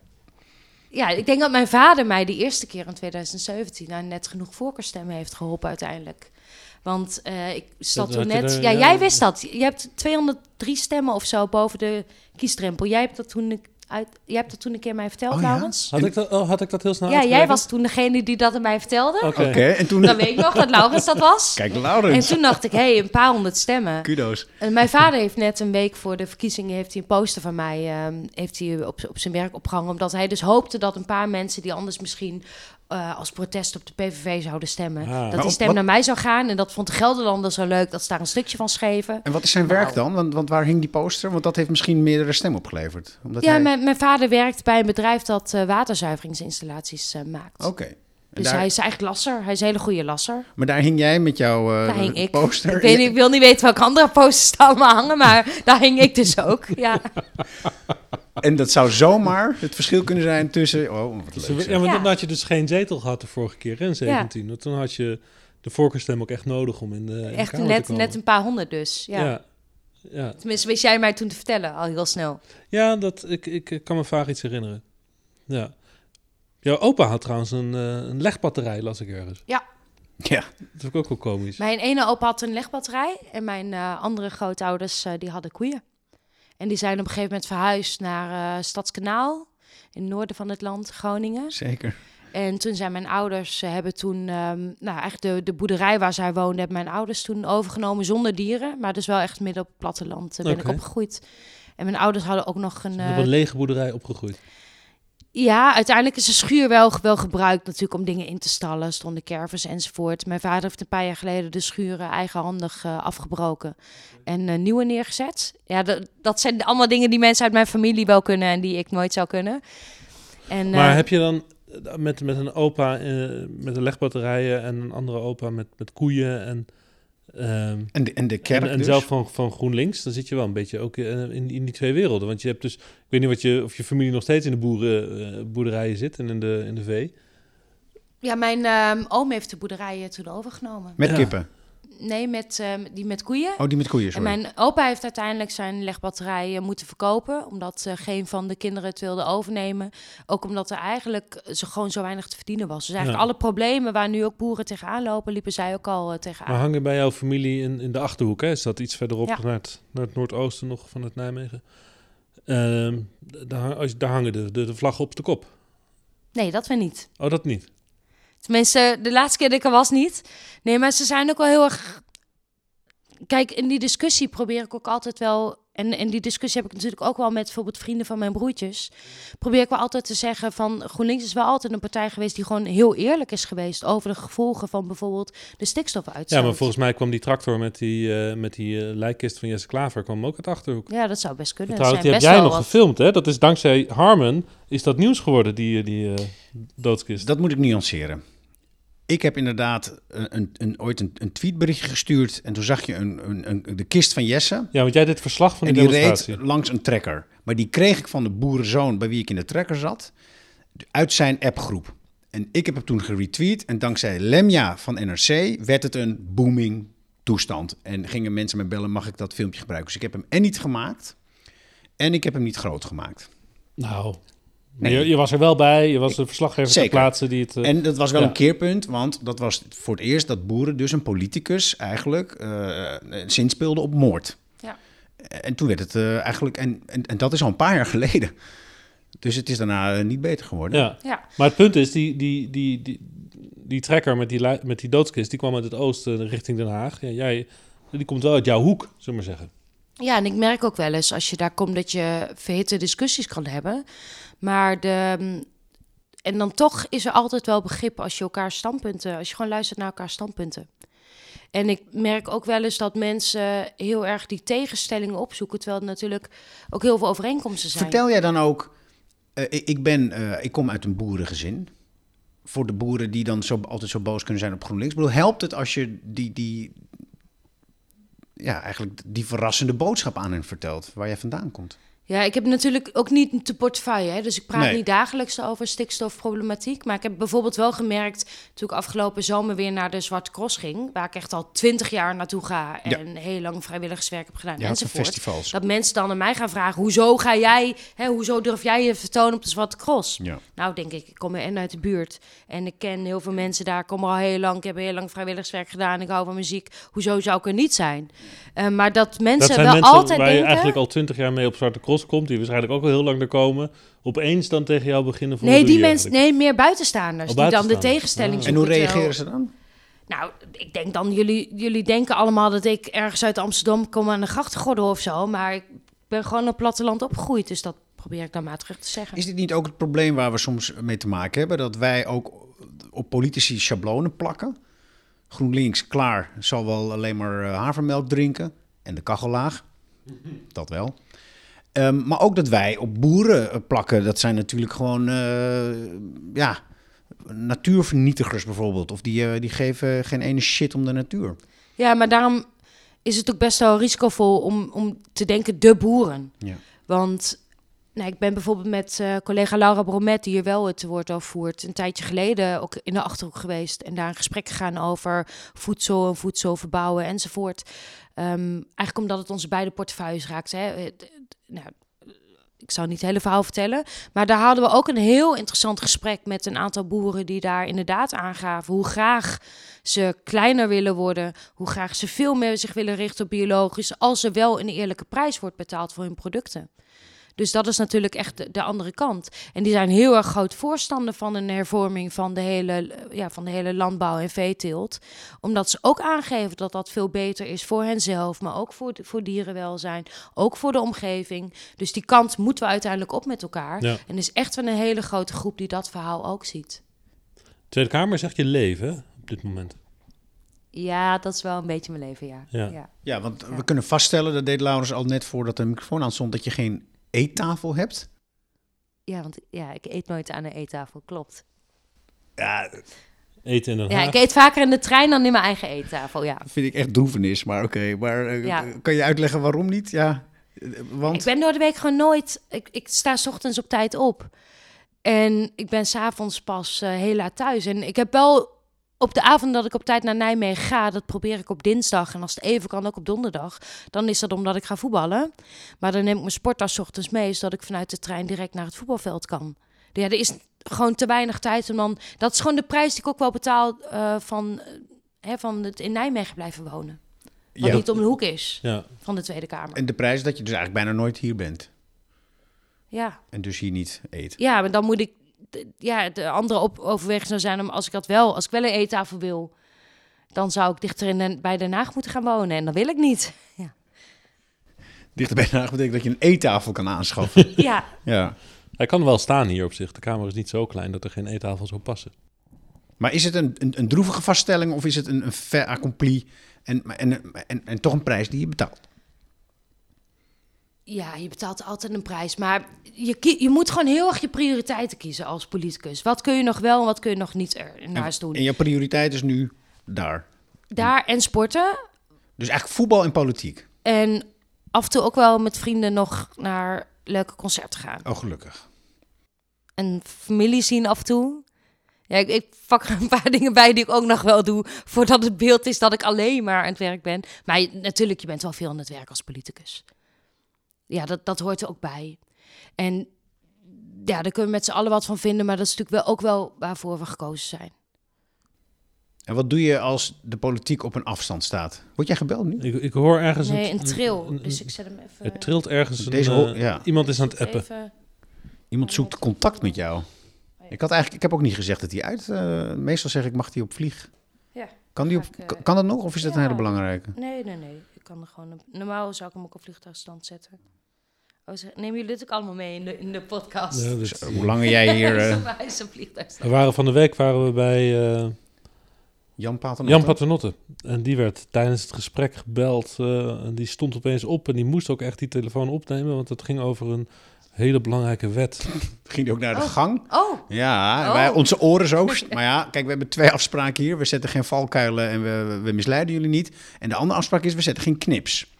Ja, ik denk dat mijn vader mij de eerste keer in 2017... nou, net genoeg voorkeurstemmen heeft geholpen uiteindelijk. Want eh, ik zat toen net... er- ja, ja. jij wist dat. Je hebt 203 stemmen of zo boven de kiesdrempel. Jij hebt dat toen, uit, jij hebt dat toen een keer mij verteld, Oh ja? Laurens. Had ik, dat, oh, had ik dat heel snel Ja, jij was toen degene die dat aan mij vertelde. Oké. En toen... Dan weet ik nog dat Laurens dat was. Kijk, En Laurens. toen dacht ik, hé, hey, een paar honderd stemmen. Kudo's. En mijn vader heeft net een week voor de verkiezingen heeft hij een poster van mij ehm, heeft hij op, op zijn werk opgehangen. Omdat hij dus hoopte dat een paar mensen die anders misschien eh, als protest op de PVV zouden stemmen, Ah. dat Maar die stem naar mij zou gaan. En dat vond de Gelderlander zo leuk dat ze daar een stukje van schreven. En wat is zijn werk dan? Want, want waar hing die poster? Want dat heeft misschien meerdere stemmen opgeleverd. Omdat Ja, hij... mijn, mijn vader werkt bij een bedrijf dat eh, waterzuiveringsinstallaties eh, maakt. Oké. Dus daar- hij is eigenlijk lasser. Hij is een hele goede lasser. Maar daar hing jij met jouw eh, Daar hing ik. poster. Ik, weet niet, ik wil niet weten welke andere posters er allemaal hangen, maar daar hing ik dus ook. Ja. En dat zou zomaar het verschil kunnen zijn tussen... Oh, wat leuk ja, Ja. dan had je dus geen zetel gehad de vorige keer, in 17. Want toen had je de voorkeurstem ook echt nodig om in de, in de Echt net, komen. net een paar honderd dus. Ja. Ja. Ja, Tenminste, wist jij mij toen te vertellen, al heel snel. ja dat, ik, ik kan me vaag iets herinneren. Ja. Jouw opa had trouwens een, eh, een legbatterij, las ik ergens. Ja, Dat vind ik ook wel komisch. Mijn ene opa had een legbatterij en mijn eh, andere grootouders eh, die hadden koeien. En die zijn op een gegeven moment verhuisd naar eh, Stadskanaal in het noorden van het land, Groningen. zeker. En toen zijn mijn ouders, hebben toen, ehm, nou eigenlijk de, de boerderij waar zij woonden, hebben mijn ouders toen overgenomen zonder dieren. Maar dus wel echt midden op het platteland ben ik opgegroeid. En mijn ouders hadden ook nog een... Op eh, een lege boerderij opgegroeid. Ja, uiteindelijk is de schuur wel, wel gebruikt natuurlijk om dingen in te stallen. Stonden kervers enzovoort. Mijn vader heeft een paar jaar geleden de schuren eigenhandig eh, afgebroken en eh, nieuwe neergezet. Ja, dat, dat zijn allemaal dingen die mensen uit mijn familie wel kunnen en die ik nooit zou kunnen. En, Maar eh, heb je dan met, met een opa met een legbatterijen en een andere opa met, met koeien en, ehm, En de, en de kerk en, en dus. zelf van, van GroenLinks, dan zit je wel een beetje ook eh, in, in die twee werelden. Want je hebt dus, ik weet niet wat je, of je familie nog steeds in de boeren, eh, boerderijen zit en in de, in de vee. ja, mijn ehm, oom heeft de boerderijen toen overgenomen. Met Ja. kippen. Nee, met, ehm, die met koeien. Oh, die met koeien, En mijn opa heeft uiteindelijk zijn legbatterij moeten verkopen, omdat eh, geen van de kinderen het wilde overnemen. Ook omdat er eigenlijk zo gewoon zo weinig te verdienen was. Dus eigenlijk Ja. alle problemen waar nu ook boeren tegenaan lopen, liepen zij ook al eh, tegenaan. Maar hangen bij jouw familie in, in de Achterhoek, hè? is dat iets verderop Ja. naar, het, naar het noordoosten nog van het Nijmegen? Ehm, daar, daar hangen de, de, de vlaggen op de kop. Nee, dat we niet. Oh, dat niet? Tenminste, de laatste keer dat ik er was niet. Nee, maar ze zijn ook wel heel erg... Kijk, in die discussie probeer ik ook altijd wel... En, en die discussie heb ik natuurlijk ook wel met bijvoorbeeld vrienden van mijn broertjes. Probeer ik wel altijd te zeggen van... GroenLinks is wel altijd een partij geweest die gewoon heel eerlijk is geweest... over de gevolgen van bijvoorbeeld de stikstofuitstoot. Ja, maar volgens mij kwam die tractor met die, eh, met die eh, lijkkist van Jesse Klaver kwam ook uit de Achterhoek. Ja, dat zou best kunnen. Trouwens, die heb jij nog wat- gefilmd, hè? Dat is dankzij Harmon is dat nieuws geworden, die, eh, die eh, doodskist. Dat moet ik nuanceren. Ik heb inderdaad een, een, ooit een, een tweetberichtje gestuurd. En toen zag je een, een, een- de kist van Jesse. Ja, want jij deed verslag van En die die demonstratie. reed langs een trekker. Maar die kreeg ik van de boerenzoon bij wie ik in de trekker zat. Uit zijn appgroep. En ik heb hem toen geretweet. En dankzij Lemja van NRC werd het een booming toestand. En gingen mensen me bellen, mag ik dat filmpje gebruiken? Dus ik heb hem en niet gemaakt. En ik heb hem niet groot gemaakt. Nou, Nee. je, je was er wel bij. Je was de verslaggever ter Zeker. plaatse die het... eh, En dat was wel ja. een keerpunt, want dat was voor het eerst dat boeren dus een politicus eigenlijk eh zinspeelden op moord. Ja. En toen werd het eh, eigenlijk, en, en, en dat is al een paar jaar geleden. Dus het is daarna eh, niet beter geworden. ja. Ja. Maar het punt is, die, die, die, die, die trekker met die, met die doodskist, die kwam uit het oosten richting Den Haag. Ja, jij, die komt wel uit jouw hoek, zullen we maar zeggen. Ja, en ik merk ook wel eens als je daar komt dat je verhitte discussies kan hebben. Maar de. mm, En dan toch is er altijd wel begrip als je elkaar standpunten, als je gewoon luistert naar elkaar standpunten. En ik merk ook wel eens dat mensen heel erg die tegenstellingen opzoeken, terwijl er natuurlijk ook heel veel overeenkomsten zijn. Vertel jij dan ook, eh, ik, ben, eh, ik kom uit een boerengezin. Voor de boeren die dan zo, altijd zo boos kunnen zijn op GroenLinks. Ik bedoel, helpt het als je die, die ja, eigenlijk die verrassende boodschap aan hen vertelt, waar jij vandaan komt. Ja, ik heb natuurlijk ook niet de portefeuille, hè, dus ik praat Nee. niet dagelijks over stikstofproblematiek. Maar ik heb bijvoorbeeld wel gemerkt, toen ik afgelopen zomer weer naar de Zwarte Cross ging, waar ik echt al twintig jaar naartoe ga Ja. en heel lang vrijwilligerswerk heb gedaan Ja, enzovoort. festivals. Dat mensen dan aan mij gaan vragen, hoezo ga jij, hè, hoezo durf jij je te vertonen op de Zwarte Cross? Ja. Nou, denk ik, ik kom er en uit de buurt. En ik ken heel veel mensen daar, ik kom er al heel lang. Ik heb heel lang vrijwilligerswerk gedaan. Ik hou van muziek. Hoezo zou ik er niet zijn? Eh, maar dat mensen Dat zijn wel mensen altijd waar je denken... eigenlijk al twintig jaar mee op Zwarte Cross komt, die waarschijnlijk ook al heel lang er komen, opeens dan tegen jou beginnen voor Nee, die mensen, nee, meer buitenstaanders. Oh, die dan de tegenstelling Ah. En hoe zoeken, reageren ze dan? Nou, ik denk dan, jullie, jullie denken allemaal dat ik ergens uit Amsterdam kom aan de grachtengordel of zo. Maar ik ben gewoon op het platteland opgegroeid. Dus dat probeer ik dan maar terug te zeggen. Is dit niet ook het probleem waar we soms mee te maken hebben? Dat wij ook op politici schablonen plakken? GroenLinks, klaar, zal wel alleen maar eh, havermelk drinken. En de kachellaag. Dat wel. Ehm, maar ook dat wij op boeren eh, plakken. Dat zijn natuurlijk gewoon, eh, ja, natuurvernietigers bijvoorbeeld. Of die, eh, die geven geen ene shit om de natuur. Ja, maar daarom is het ook best wel risicovol om, om te denken de boeren. Ja. Want nou, ik ben bijvoorbeeld met collega Laura Bromet, die hier wel het woord over voert, een tijdje geleden ook in de Achterhoek geweest en daar een gesprek gegaan over voedsel en voedsel verbouwen enzovoort. Ehm, eigenlijk omdat het onze beide portefeuilles raakt. Hè. Nou, ik zal niet het hele verhaal vertellen, maar daar hadden we ook een heel interessant gesprek met een aantal boeren die daar inderdaad aangaven hoe graag ze kleiner willen worden, hoe graag ze veel meer zich willen richten op biologisch, als er wel een eerlijke prijs wordt betaald voor hun producten. Dus dat is natuurlijk echt de, de andere kant. En die zijn heel erg groot voorstander van een hervorming van de hele, ja, van de hele landbouw en veeteelt. Omdat ze ook aangeven dat dat veel beter is voor henzelf, maar ook voor, de- voor dierenwelzijn, ook voor de omgeving. Dus die kant moeten we uiteindelijk op met elkaar. Ja. En er is echt wel een hele grote groep die dat verhaal ook ziet. Tweede Kamer zegt je leven hè, op dit moment. Ja, dat is wel een beetje mijn leven, ja. Ja. Ja, want Ja. we kunnen vaststellen, dat deed Laurens al net voordat de microfoon aan stond, dat je geen eettafel hebt. Ja, want ja, ik eet nooit aan de eettafel, klopt. Ja, Eten in Den Ja, Haag. ik eet vaker in de trein dan in mijn eigen eettafel, ja. vind ik echt droevenis, maar oké. Maar eh, Ja. kan je uitleggen waarom niet? Ja, want... Ik ben door de week gewoon nooit... Ik, ik sta 's ochtends op tijd op. En ik ben s'avonds pas eh, heel laat thuis. En ik heb wel op de avond dat ik op tijd naar Nijmegen ga... dat probeer ik op dinsdag. En als het even kan, ook op donderdag. Dan is dat omdat ik ga voetballen. Maar dan neem ik mijn sporttas 's ochtends mee... zodat ik vanuit de trein direct naar het voetbalveld kan. Ja, er is gewoon te weinig tijd om dan... Dat is gewoon de prijs die ik ook wel betaal... eh, van, eh, hè, van het in Nijmegen blijven wonen. Wat Ja. niet om de hoek is Ja. van de Tweede Kamer. En de prijs is dat je dus eigenlijk bijna nooit hier bent. Ja. En dus hier niet eet. Ja, maar dan moet ik. Ja, de andere op overweging zou zijn om als ik dat wel, als ik wel een eettafel wil, dan zou ik dichter in Den- bij Den Haag moeten gaan wonen. En dat wil ik niet. Ja. Dichter bij Den Haag betekent dat je een eettafel kan aanschaffen. ja. ja. Hij kan wel staan hier op zich. De Kamer is niet zo klein dat er geen eettafel zou passen. Maar is het een, een, een droevige vaststelling of is het een, een fait accompli en, en, en, en toch een prijs die je betaalt? Ja, je betaalt altijd een prijs. Maar je, je moet gewoon heel erg je prioriteiten kiezen als politicus. Wat kun je nog wel en wat kun je nog niet ernaast doen? En jouw prioriteit is nu daar. Daar en sporten. Dus eigenlijk voetbal en politiek. En af en toe ook wel met vrienden nog naar leuke concerten gaan. Oh, gelukkig. en familie zien af en toe. Ja, ik, ik pak er een paar dingen bij die ik ook nog wel doe... voordat het beeld is dat ik alleen maar aan het werk ben. Maar je- natuurlijk, je bent wel veel aan het werk als politicus. Ja, dat, dat hoort er ook bij. En ja, daar kunnen we met z'n allen wat van vinden... maar dat is natuurlijk wel ook wel waarvoor we gekozen zijn. En wat doe je als de politiek op een afstand staat? Word jij gebeld nu? Ik, ik hoor ergens Nee, een een tril. een- Dus ik zet hem even... Het trilt ergens. Een, Deze eh, ja. Iemand is aan het appen. Even... Iemand zoekt contact met jou. Ik, had eigenlijk, ik heb ook niet gezegd dat hij uit... eh, meestal zeg ik, mag hij op vlieg? Ja. Kan, die op, ik, eh, kan- dat nog of is dat een hele belangrijke? Nee, nee, nee. Ik kan er gewoon... Een... Normaal zou ik hem ook op vliegtuigstand zetten. Oh, nemen jullie dit ook allemaal mee in de, in de podcast? Ja, dus, hoe langer jij hier... eh, we waren van de week waren we bij eh, Jan Paternotte? Jan Paternotte. En die werd tijdens het gesprek gebeld. eh, en die stond opeens op en die moest ook echt die telefoon opnemen. Want het ging over een Hele belangrijke wet. Ging die ook naar de Oh. gang? Oh, Ja, Oh. wij, onze oren zo. Maar ja, kijk, we hebben twee afspraken hier. We zetten geen valkuilen en we, we- we misleiden jullie niet. En de andere afspraak is, we zetten geen knips.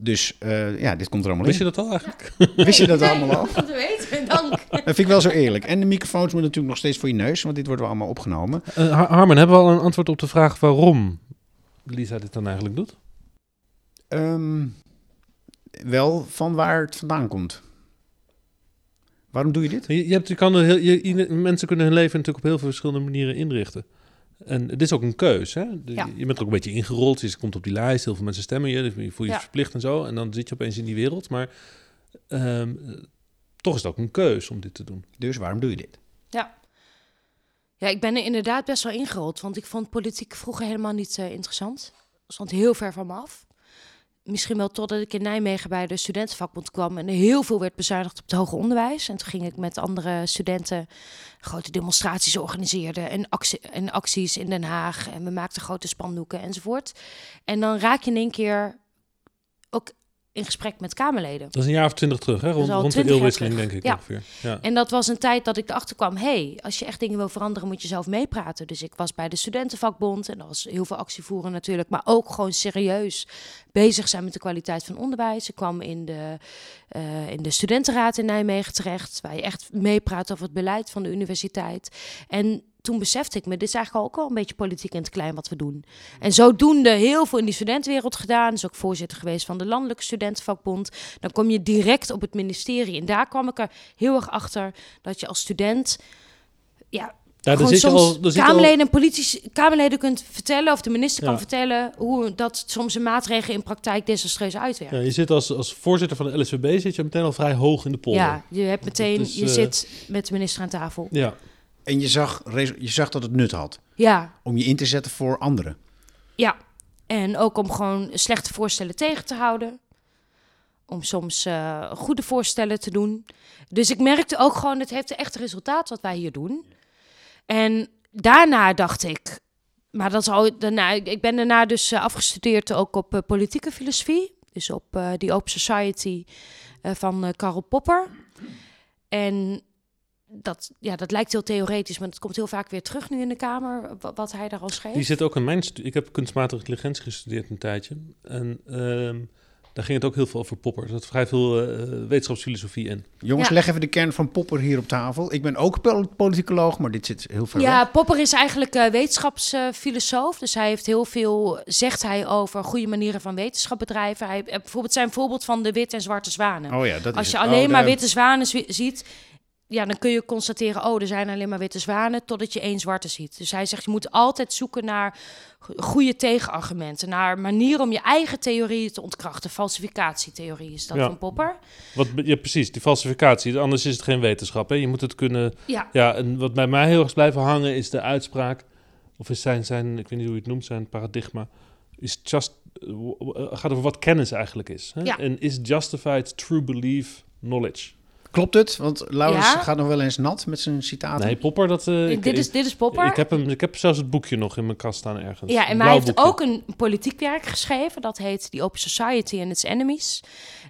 Dus eh, ja, dit komt er allemaal Wist je in. dat al eigenlijk? Wist je dat allemaal al? dat weten, dank. Dat vind ik wel zo eerlijk. En de microfoons moeten natuurlijk nog steeds voor je neus, want dit wordt wel allemaal opgenomen. Eh, Har- Harmen, hebben we al een antwoord op de vraag waarom Lisa dit dan eigenlijk doet? Ehm, wel van waar het vandaan komt. Waarom doe je dit? Je, je, hebt, je kan heel, je, mensen kunnen hun leven natuurlijk op heel veel verschillende manieren inrichten. En het is ook een keus. Hè? De- Ja. Je bent er ook een beetje ingerold. Je komt op die lijst. Heel veel mensen stemmen je. Dus je voelt je Ja. verplicht en zo. En dan zit je opeens in die wereld. Maar ehm, eh, toch is het ook een keus om dit te doen. Dus waarom doe je dit? Ja. Ja, ik ben er inderdaad best wel ingerold, want ik vond politiek vroeger helemaal niet eh, interessant. Stond heel ver van me af. Misschien wel totdat ik in Nijmegen bij de studentenvakbond kwam en er heel veel werd bezuinigd op het hoger onderwijs. En toen ging ik met andere studenten grote demonstraties organiseren en, en acties in Den Haag. En we maakten grote spandoeken enzovoort. En dan raak je in één keer in gesprek met Kamerleden. Dat is een jaar of twintig terug, hè? Rond, rond de 20 jaar eeuwwisseling, denk ik Ja. ongeveer. Ja. En dat was een tijd dat ik erachter kwam: hé, hey, als je echt dingen wil veranderen, moet je zelf meepraten. Dus ik was bij de studentenvakbond en dat was heel veel actie voeren natuurlijk, maar ook gewoon serieus bezig zijn met de kwaliteit van onderwijs. Ik kwam in de, eh, in de studentenraad in Nijmegen terecht, waar je echt meepraat over het beleid van de universiteit. En toen besefte ik me, dit is eigenlijk ook al een beetje politiek in het klein wat we doen. En zodoende heel veel in die studentenwereld gedaan. Dus ook voorzitter geweest van de Landelijke Studentenvakbond. Dan kom je direct op het ministerie. En daar kwam ik er heel erg achter dat je als student... Ja, Ja, gewoon zit soms al, zit al- Kamerleden en politici, Kamerleden kunt vertellen... of de minister kan vertellen hoe dat soms een maatregel in praktijk desastreus uitwerkt. ja, je zit als, als voorzitter van de LSVB zit je meteen al vrij hoog in de polder. Ja, je hebt meteen, is, je eh, zit met de minister aan tafel. ja. En je zag, je zag dat het nut had Ja, om je in te zetten voor anderen. Ja, en ook om gewoon slechte voorstellen tegen te houden. Om soms eh, goede voorstellen te doen. Dus ik merkte ook gewoon, het heeft echt resultaat wat wij hier doen. En daarna dacht ik, maar dat is al daarna, ik ben daarna dus eh, afgestudeerd ook op eh, politieke filosofie. Dus op die Open Society van Karl Popper. En dat, ja, dat lijkt heel theoretisch, maar het komt heel vaak weer terug nu in de Kamer, wa- wat hij daar al schreef. Die zit ook in mijn studie. Ik heb kunstmatige intelligentie gestudeerd een tijdje. En ehm, daar ging het ook heel veel over Popper. Er zat vrij veel eh, wetenschapsfilosofie in. Jongens, Ja. leg even de kern van Popper hier op tafel. Ik ben ook pol- politicoloog, maar dit zit heel ver Ja, weg. Popper is eigenlijk eh, wetenschapsfilosoof. dus hij heeft heel veel, zegt hij over goede manieren van wetenschap bedrijven. Hij, eh, bijvoorbeeld zijn voorbeeld van de witte en zwarte zwanen. Oh ja, dat Als is je het. alleen Oh, maar de- witte zwanen zi- ziet, ja, dan kun je constateren, oh, er zijn alleen maar witte zwanen, totdat je één zwarte ziet. Dus hij zegt, je moet altijd zoeken naar go- goede tegenargumenten, naar manieren om je eigen theorieën te ontkrachten. Falsificatietheorie is dat Ja. van Popper. Wat, ja, precies, die falsificatie. Anders is het geen wetenschap. Hè? Je moet het kunnen... Ja, Ja, en wat bij mij heel erg is blijven hangen is de uitspraak... of is zijn, zijn, ik weet niet hoe je het noemt, zijn paradigma... is just, eh, gaat over wat kennis eigenlijk is. Hè? Ja. En is justified true belief knowledge? Klopt het? Want Laurens Ja. gaat nog wel eens nat met zijn citaten. Nee, Popper, dat... eh, ik, dit, is, dit is Popper. Ik heb, hem, ik heb zelfs het boekje nog in mijn kast staan ergens. Ja, en maar hij heeft boekje. ook een politiek werk geschreven. Dat heet The Open Society and Its Enemies.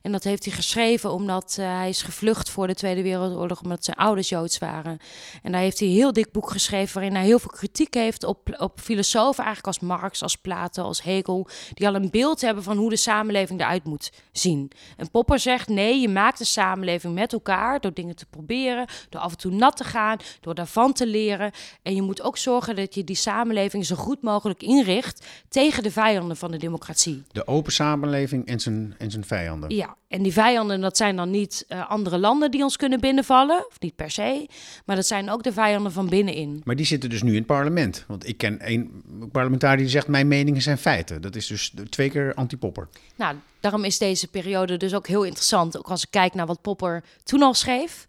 En dat heeft hij geschreven omdat eh, hij is gevlucht voor de Tweede Wereldoorlog... omdat zijn ouders Joods waren. En daar heeft hij een heel dik boek geschreven... waarin hij heel veel kritiek heeft op, op filosofen... eigenlijk als Marx, als Plato, als Hegel... die al een beeld hebben van hoe de samenleving eruit moet zien. En Popper zegt, nee, je maakt de samenleving met elkaar... door dingen te proberen, door af en toe nat te gaan... door daarvan te leren. En je moet ook zorgen dat je die samenleving zo goed mogelijk inricht... tegen de vijanden van de democratie. De open samenleving en zijn, en zijn vijanden. Ja, en die vijanden, dat zijn dan niet eh, andere landen die ons kunnen binnenvallen, of niet per se, maar dat zijn ook de vijanden van binnenin. Maar die zitten dus nu in het parlement. Want ik ken één parlementariër die zegt... mijn meningen zijn feiten. Dat is dus twee keer anti-Popper. Nou, daarom is deze periode dus ook heel interessant, ook als ik kijk naar wat Popper toen al schreef.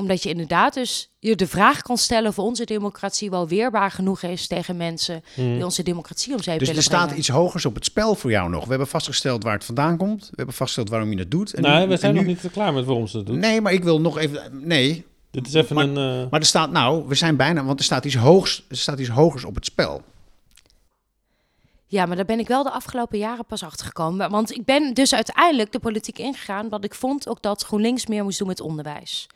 Omdat je inderdaad dus je de vraag kan stellen of onze democratie wel weerbaar genoeg is tegen mensen die onze democratie om zeep Dus er willen staat iets hogers op het spel voor jou nog. We hebben vastgesteld waar het vandaan komt. We hebben vastgesteld waarom je het doet. En Nee, nu- we zijn en nog nu- niet klaar met waarom ze dat doen. Nee, maar ik wil nog even... Nee, Dit is even Maar- een... eh, maar er staat nou... We zijn bijna... Want er staat iets hoogs, er staat iets hogers op het spel. Ja, maar daar ben ik wel de afgelopen jaren pas achter gekomen. Want ik ben dus uiteindelijk de politiek ingegaan, want ik vond ook dat GroenLinks meer moest doen met onderwijs.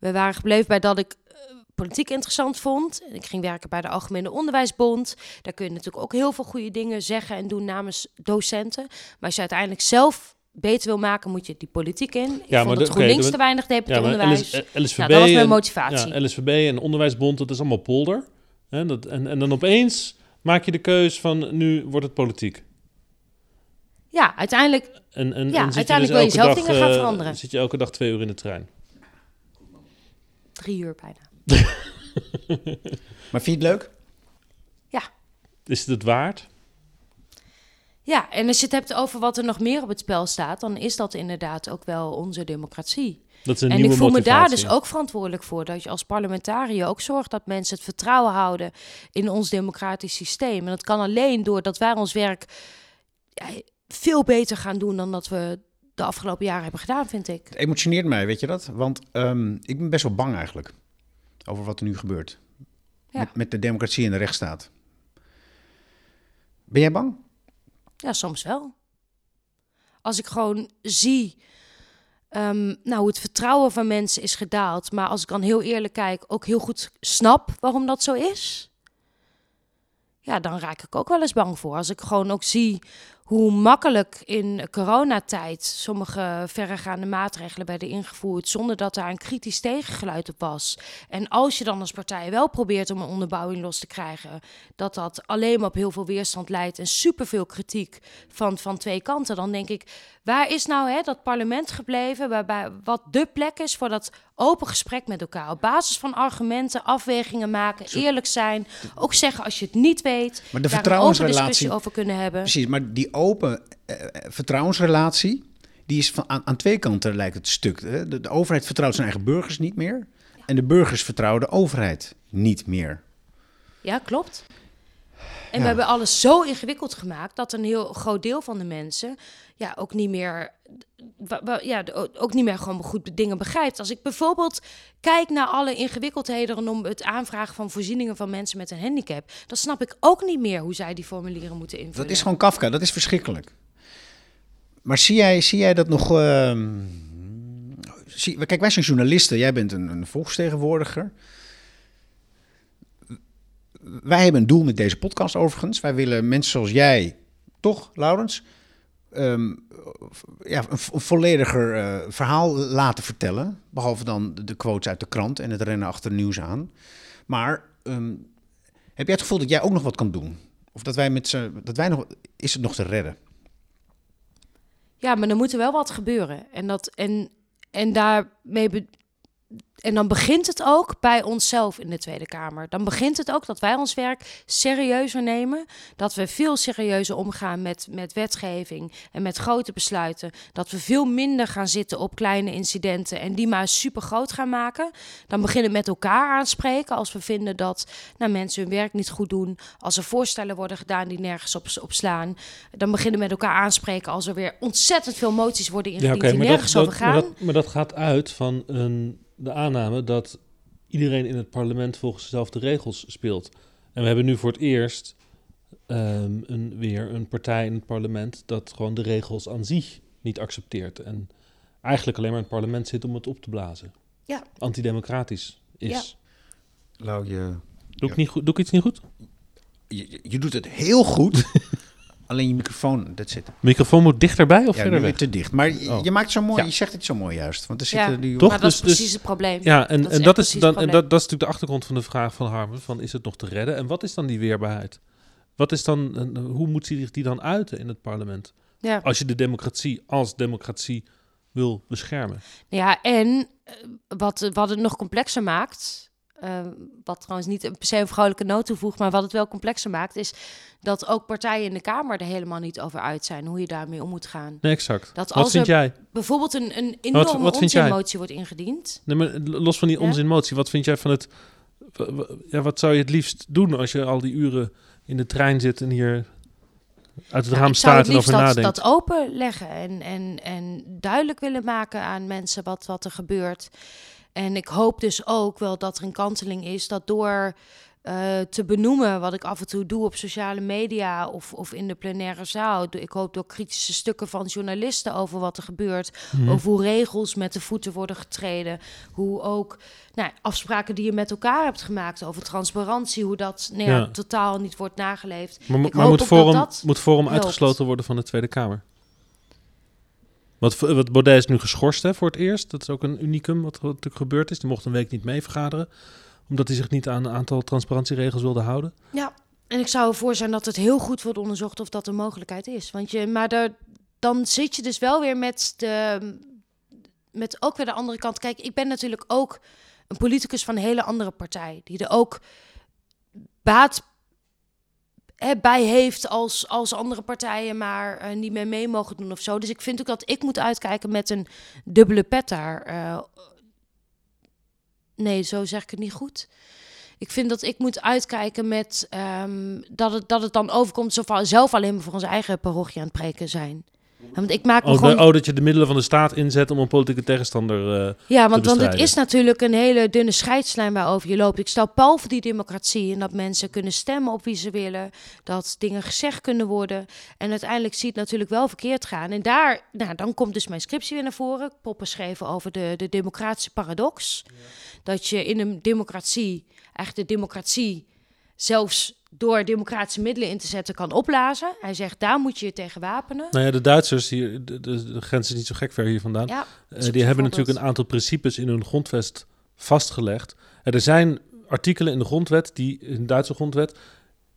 We waren gebleven bij dat ik eh, politiek interessant vond. Ik ging werken bij de Algemene Onderwijsbond. Daar kun je natuurlijk ook heel veel goede dingen zeggen en doen namens docenten. Maar als je uiteindelijk zelf beter wil maken, moet je die politiek in. Ik Ja, vond maar dat de- GroenLinks te weinig deed Ja, onderwijs. LS, eh, LSVB, Nou, dat was mijn en- motivatie. Ja, LSVB en Onderwijsbond, dat is allemaal polder. Hè, dat, en, en dan opeens maak je de keus van nu wordt het politiek. Ja, uiteindelijk En, en, Ja, en zit uiteindelijk je wil je dus zelf dag, dingen gaan eh, veranderen. Zit je elke dag twee uur in de trein. Drie uur bijna. Maar vind je het leuk? Is het het waard? Ja, en als je het hebt over wat er nog meer op het spel staat, dan is dat inderdaad ook wel onze democratie. Dat is een en nieuwe ik voel me daar dus ook verantwoordelijk voor. Dat je als parlementariër ook zorgt dat mensen het vertrouwen houden in ons democratisch systeem. En dat kan alleen doordat wij ons werk ja, veel beter gaan doen dan dat we de afgelopen jaren hebben gedaan, vind ik. Het emotioneert mij, weet je dat? Want ehm, ik ben best wel bang eigenlijk over wat er nu gebeurt. Ja. Met, met de democratie en de rechtsstaat. Ben jij bang? Ja, soms wel. Als ik gewoon zie ehm, nou, hoe het vertrouwen van mensen is gedaald. Maar als ik dan heel eerlijk kijk, ook heel goed snap waarom dat zo is. Ja, dan raak ik ook wel eens bang voor. Als ik gewoon ook zie hoe makkelijk in coronatijd sommige verregaande maatregelen werden ingevoerd zonder dat daar een kritisch tegengeluid op was. En als je dan als partij wel probeert om een onderbouwing los te krijgen, dat dat alleen maar op heel veel weerstand leidt en superveel kritiek van, van twee kanten, dan denk ik, waar is nou hè, dat parlement gebleven, waarbij wat de plek is voor dat open gesprek met elkaar, op basis van argumenten, afwegingen maken, eerlijk zijn, ook zeggen als je het niet weet, Maar de vertrouwensrelatie- over kunnen hebben. Precies, maar die open eh, eh, vertrouwensrelatie, die is van, aan, aan twee kanten lijkt het stuk. Hè? De, de overheid vertrouwt zijn eigen burgers niet meer. En de burgers vertrouwen de overheid niet meer. Ja, klopt. En Ja. we hebben alles zo ingewikkeld gemaakt dat een heel groot deel van de mensen ja, ook niet meer, ja, ook niet meer gewoon goed dingen begrijpt. Als ik bijvoorbeeld kijk naar alle ingewikkeldheden rondom het aanvragen van voorzieningen van mensen met een handicap, dan snap ik ook niet meer hoe zij die formulieren moeten invullen. Dat is gewoon Kafka, dat is verschrikkelijk. Maar zie jij, zie jij dat nog... zie, kijk, wij zijn journalisten, jij bent een, een volksvertegenwoordiger. Wij hebben een doel met deze podcast overigens. Wij willen mensen zoals jij, toch Laurens, ehm, ja, een, vo- een vollediger eh, verhaal laten vertellen. Behalve dan de quotes uit de krant en het rennen achter nieuws aan. Maar ehm, heb jij het gevoel dat jij ook nog wat kan doen? Of dat wij met z'n, dat wij nog, is het nog te redden? Ja, maar er moet er wel wat gebeuren. En, dat, en, en daarmee. En dan begint het ook bij onszelf in de Tweede Kamer. Dan begint het ook dat wij ons werk serieuzer nemen. Dat we veel serieuzer omgaan met, met wetgeving en met grote besluiten. Dat we veel minder gaan zitten op kleine incidenten en die maar super groot gaan maken. Dan beginnen we met elkaar aanspreken als we vinden dat nou, mensen hun werk niet goed doen. Als er voorstellen worden gedaan die nergens op, op slaan. Dan beginnen we met elkaar aanspreken als er weer ontzettend veel moties worden ingediend die nergens over gaan. Maar dat, maar dat gaat uit van een, de aanname dat iedereen in het parlement volgens dezelfde regels speelt. En we hebben nu voor het eerst ehm, een, weer een partij in het parlement dat gewoon de regels aan zich niet accepteert. En eigenlijk alleen maar in het parlement zit om het op te blazen. Ja. Antidemocratisch is. Lau, je, Doe, ik Ja. niet goed, doe ik iets niet goed? je, je doet het heel goed. Alleen je microfoon, dat zit. Microfoon moet dichterbij of Ja, verder weg? te dicht. Maar je, Oh. je maakt zo mooi. Ja. Je zegt het zo mooi juist. Want er Ja. zitten nu. Toch? Maar dat Dus- is dus- precies het probleem. Ja, en Dat is en dat, is precies dan, en dat, dat is natuurlijk de achtergrond van de vraag van Harmen: van is het nog te redden? En wat is dan die weerbaarheid? Wat is dan, en hoe moet zich die dan uiten in het parlement? Ja. Als je de democratie als democratie wil beschermen. Ja, en eh, wat, wat het nog complexer maakt, eh, wat trouwens niet per se een vrolijke noot toevoegt, maar wat het wel complexer maakt, is dat ook partijen in de Kamer er helemaal niet over uit zijn hoe je daarmee om moet gaan. Nee, exact. Dat wat als vind er jij? bijvoorbeeld een, een enorme wat vind onzinmotie wordt ingediend. Nee, maar los van die Ja? onzinmotie, wat vind jij van het. Ja, wat zou je het liefst doen als je al die uren in de trein zit en hier uit het Ja, raam staat en over dat, nadenkt? dat openleggen en, en, en duidelijk willen maken aan mensen wat, wat er gebeurt. En ik hoop dus ook wel dat er een kanteling is dat door eh, te benoemen, wat ik af en toe doe op sociale media of, of in de plenaire zaal. Ik hoop door kritische stukken van journalisten over wat er gebeurt, Mhm. over hoe regels met de voeten worden getreden, hoe ook nou, afspraken die je met elkaar hebt gemaakt over transparantie, hoe dat nou ja, Ja. totaal niet wordt nageleefd. Maar, moet, dat Forum, dat moet Forum uitgesloten worden van de Tweede Kamer? Wat, wat Baudet is nu geschorst hè, voor het eerst. Dat is ook een unicum wat er natuurlijk gebeurd is. Die mocht een week niet mee vergaderen. Omdat hij zich niet aan een aantal transparantieregels wilde houden. Ja, en ik zou ervoor zijn dat het heel goed wordt onderzocht of dat een mogelijkheid is. Want je, maar daar, dan zit je dus wel weer met, de, met ook weer de andere kant. Kijk, ik ben natuurlijk ook een politicus van een hele andere partij. Die er ook baat bij heeft als, als andere partijen maar eh, niet meer mee mogen doen of zo. Dus ik vind ook dat ik moet uitkijken met een dubbele pet daar. eh. nee, zo zeg ik het niet goed. Ik vind dat ik moet uitkijken met ehm, dat, het, dat het dan overkomt zo zelf alleen maar voor onze eigen parochie aan het preken zijn. Want ik maak me Oh, gewoon... de- oh, dat je de middelen van de staat inzet om een politieke tegenstander... eh, Ja, want, want het is natuurlijk een hele dunne scheidslijn waarover je loopt. Ik stel pal voor die democratie en dat mensen kunnen stemmen op wie ze willen. Dat dingen gezegd kunnen worden. En uiteindelijk zie je het natuurlijk wel verkeerd gaan. En daar, nou, dan komt dus mijn scriptie weer naar voren. Poppen schreven over de, de democratische paradox. Dat je in een democratie, eigenlijk de democratie zelfs door democratische middelen in te zetten kan opblazen. Hij zegt, daar moet je je tegen wapenen. nou ja, de Duitsers, hier, de, de, de grens is niet zo gek ver hier vandaan. Ja, Eh, die hebben natuurlijk een aantal principes in hun grondwet vastgelegd. En er zijn artikelen in de grondwet, die, in de Duitse grondwet,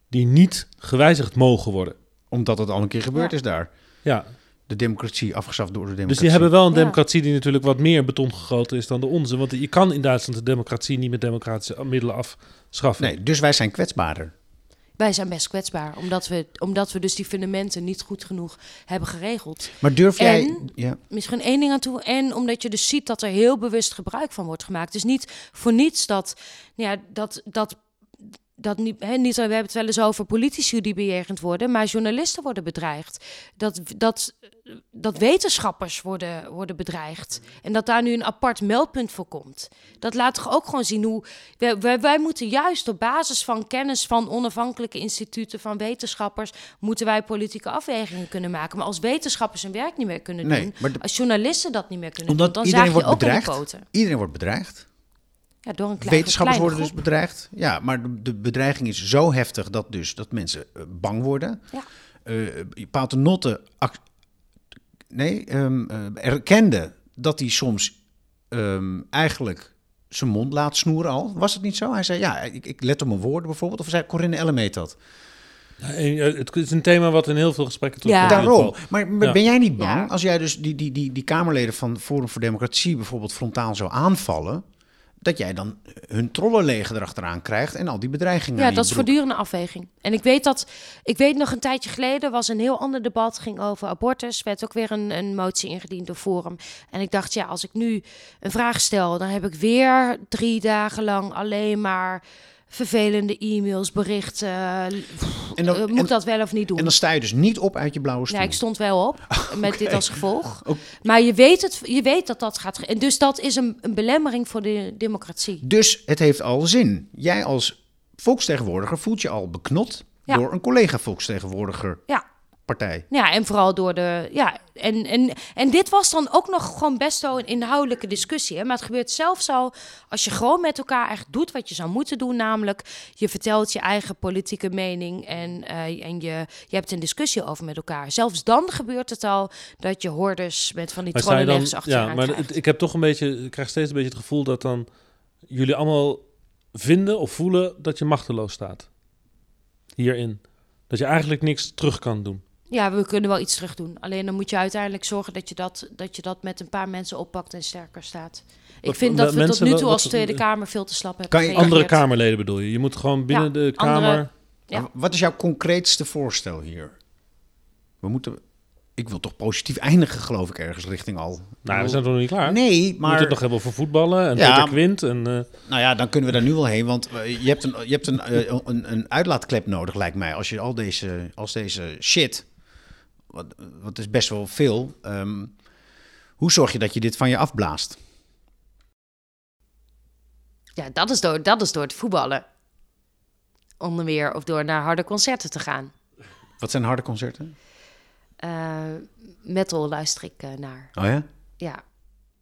die niet gewijzigd mogen worden. Omdat het al een keer gebeurd Ja. is daar. Ja, De democratie afgeschaft door de democratie. dus die hebben wel een Ja. democratie die natuurlijk wat meer beton gegoten is dan de onze. Want je kan in Duitsland de democratie niet met democratische middelen afschaffen. Nee, dus wij zijn kwetsbaarder. Wij zijn best kwetsbaar, omdat we, omdat we dus die fundamenten niet goed genoeg hebben geregeld. Maar durf jij... En- Ja. Misschien één ding aan toe. En omdat je dus ziet dat er heel bewust gebruik van wordt gemaakt. Dus niet voor niets dat, ja, dat, dat, dat niet, hè, niet, we hebben het wel eens over politici die bejegend worden, maar journalisten worden bedreigd. Dat, dat, dat wetenschappers worden, worden bedreigd. En dat daar nu een apart meldpunt voor komt. Dat laat toch ook gewoon zien hoe. Wij, wij, wij moeten juist op basis van kennis van onafhankelijke instituten, van wetenschappers, moeten wij politieke afwegingen kunnen maken. Maar als wetenschappers hun werk niet meer kunnen Nee, doen, de- als journalisten dat niet meer kunnen Omdat doen, dan iedereen je wordt ook bedreigd. Iedereen wordt bedreigd. Ja, door een kleine, Wetenschappers worden dus bedreigd. Ja, maar de, de bedreiging is zo heftig dat, dus, dat mensen eh, bang worden. Ja. Eh, Paternotte nee, ehm, eh, erkende dat hij soms ehm, eigenlijk zijn mond laat snoeren al. Was het niet zo? Hij zei, ja, ik, ik let op mijn woorden bijvoorbeeld. Of zei Corinne Ellemeet dat? Ja, het is een thema wat in heel veel gesprekken terugkomt. Ja. Daarom. Maar, Ja. ben jij niet bang als jij dus die, die, die, die Kamerleden van Forum voor Democratie bijvoorbeeld frontaal zou aanvallen, dat jij dan hun trollenleger erachteraan krijgt en al die bedreigingen Ja, dat is voortdurende afweging. En ik weet dat, ik weet nog een tijdje geleden was een heel ander debat, ging over abortus. Werd ook weer een, een motie ingediend door Forum. En ik dacht, ja, als ik nu een vraag stel, dan heb ik weer drie dagen lang alleen maar vervelende e-mails, berichten. En dan- Eh, moet en- dat wel of niet doen? En dan sta je dus niet op uit je blauwe stoel. Ja, ik stond wel op met dit als gevolg. Maar je weet, het, je weet dat dat gaat. En dus dat is een, een belemmering voor de democratie. Dus het heeft al zin. Jij als volksvertegenwoordiger voelt je al beknot Ja. door een collega volksvertegenwoordiger Ja. Partij. Ja, en vooral door de. Ja, en, en, en dit was dan ook nog gewoon best wel een inhoudelijke discussie. Hè? Maar het gebeurt zelfs al als je gewoon met elkaar echt doet wat je zou moeten doen. Namelijk, je vertelt je eigen politieke mening en, eh, en je, je hebt een discussie over met elkaar. Zelfs dan gebeurt het al dat je hordes met van die dan, trollenlegs achter je ja, maar krijgt. ik heb toch een beetje, ik krijg steeds een beetje het gevoel dat dan jullie allemaal vinden of voelen dat je machteloos staat. Hierin. Dat je eigenlijk niks terug kan doen. Ja, we kunnen wel iets terug doen. Alleen dan moet je uiteindelijk zorgen dat je dat, dat, je dat met een paar mensen oppakt en sterker staat. Ik Wat- vind dat we tot nu toe als Tweede Kamer veel te slap hebben Kan je- gereageerd. Andere Kamerleden bedoel je? Je moet gewoon binnen Ja, de andere- Kamer... Ja. Maar Wat is jouw concreetste voorstel hier? We moeten... Ik wil toch positief eindigen, geloof ik, ergens richting al. Nou, we zijn nog niet klaar. Nee, We moeten maar... het nog hebben over voetballen en Ja. Peter Quint. En, eh, Nou ja, dan kunnen we daar nu wel heen, want eh, je hebt een, je hebt een, eh, een, een uitlaatklep nodig, lijkt mij. Als je al deze, als deze shit, wat, wat is best wel veel, ehm, hoe zorg je dat je dit van je afblaast? Ja, dat is door, dat is door het voetballen. onder meer of door naar harde concerten te gaan. Wat zijn harde concerten? Uh, metal luister ik uh, naar. Oh ja? Ja.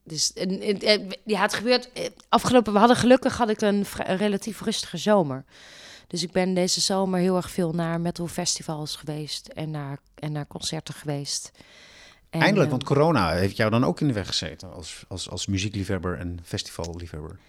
Dus en, en, en, ja, het gebeurt. eh, Afgelopen, we hadden gelukkig had ik een relatief rustige zomer. Dus ik ben deze zomer heel erg veel naar metal festivals geweest en naar, en naar concerten geweest. En, Eindelijk, eh, want corona heeft jou dan ook in de weg gezeten als, als, als muziekliefhebber en festivalliefhebber.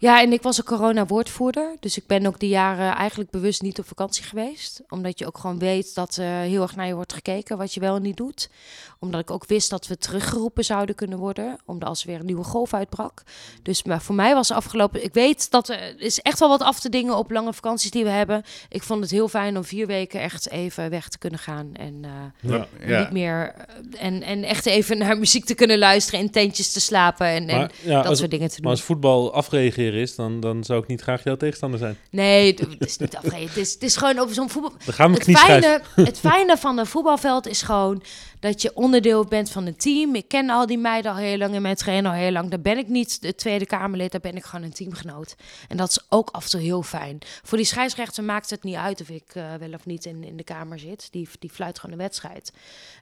Ja, en ik was een corona-woordvoerder. Dus ik ben ook die jaren eigenlijk bewust niet op vakantie geweest. Omdat je ook gewoon weet dat eh, heel erg naar je wordt gekeken wat je wel en niet doet. Omdat ik ook wist dat we teruggeroepen zouden kunnen worden. Omdat als er weer een nieuwe golf uitbrak. Dus maar voor mij was afgelopen... Ik weet dat er is echt wel wat af te dingen op lange vakanties die we hebben. Ik vond het heel fijn om vier weken echt even weg te kunnen gaan. En eh, Ja. Ja. niet meer... eh, En, en echt even naar muziek te kunnen luisteren. In tentjes te slapen en, en Maar, ja, dat als, soort dingen te maar doen. als voetbal afreageren is, dan, dan zou ik niet graag jouw tegenstander zijn. Nee, het is niet. Het is, het is gewoon over zo'n voetbal. Dan gaan we Het fijne, het fijne van een voetbalveld is gewoon dat je onderdeel bent van een team. Ik ken al die meiden al heel lang en mijn trainer al heel lang. Daar ben ik niet de Tweede Kamerlid, daar ben ik gewoon een teamgenoot. En dat is ook af en toe heel fijn. Voor die scheidsrechter maakt het niet uit of ik eh, wel of niet in, in de kamer zit. Die, die fluit gewoon een wedstrijd.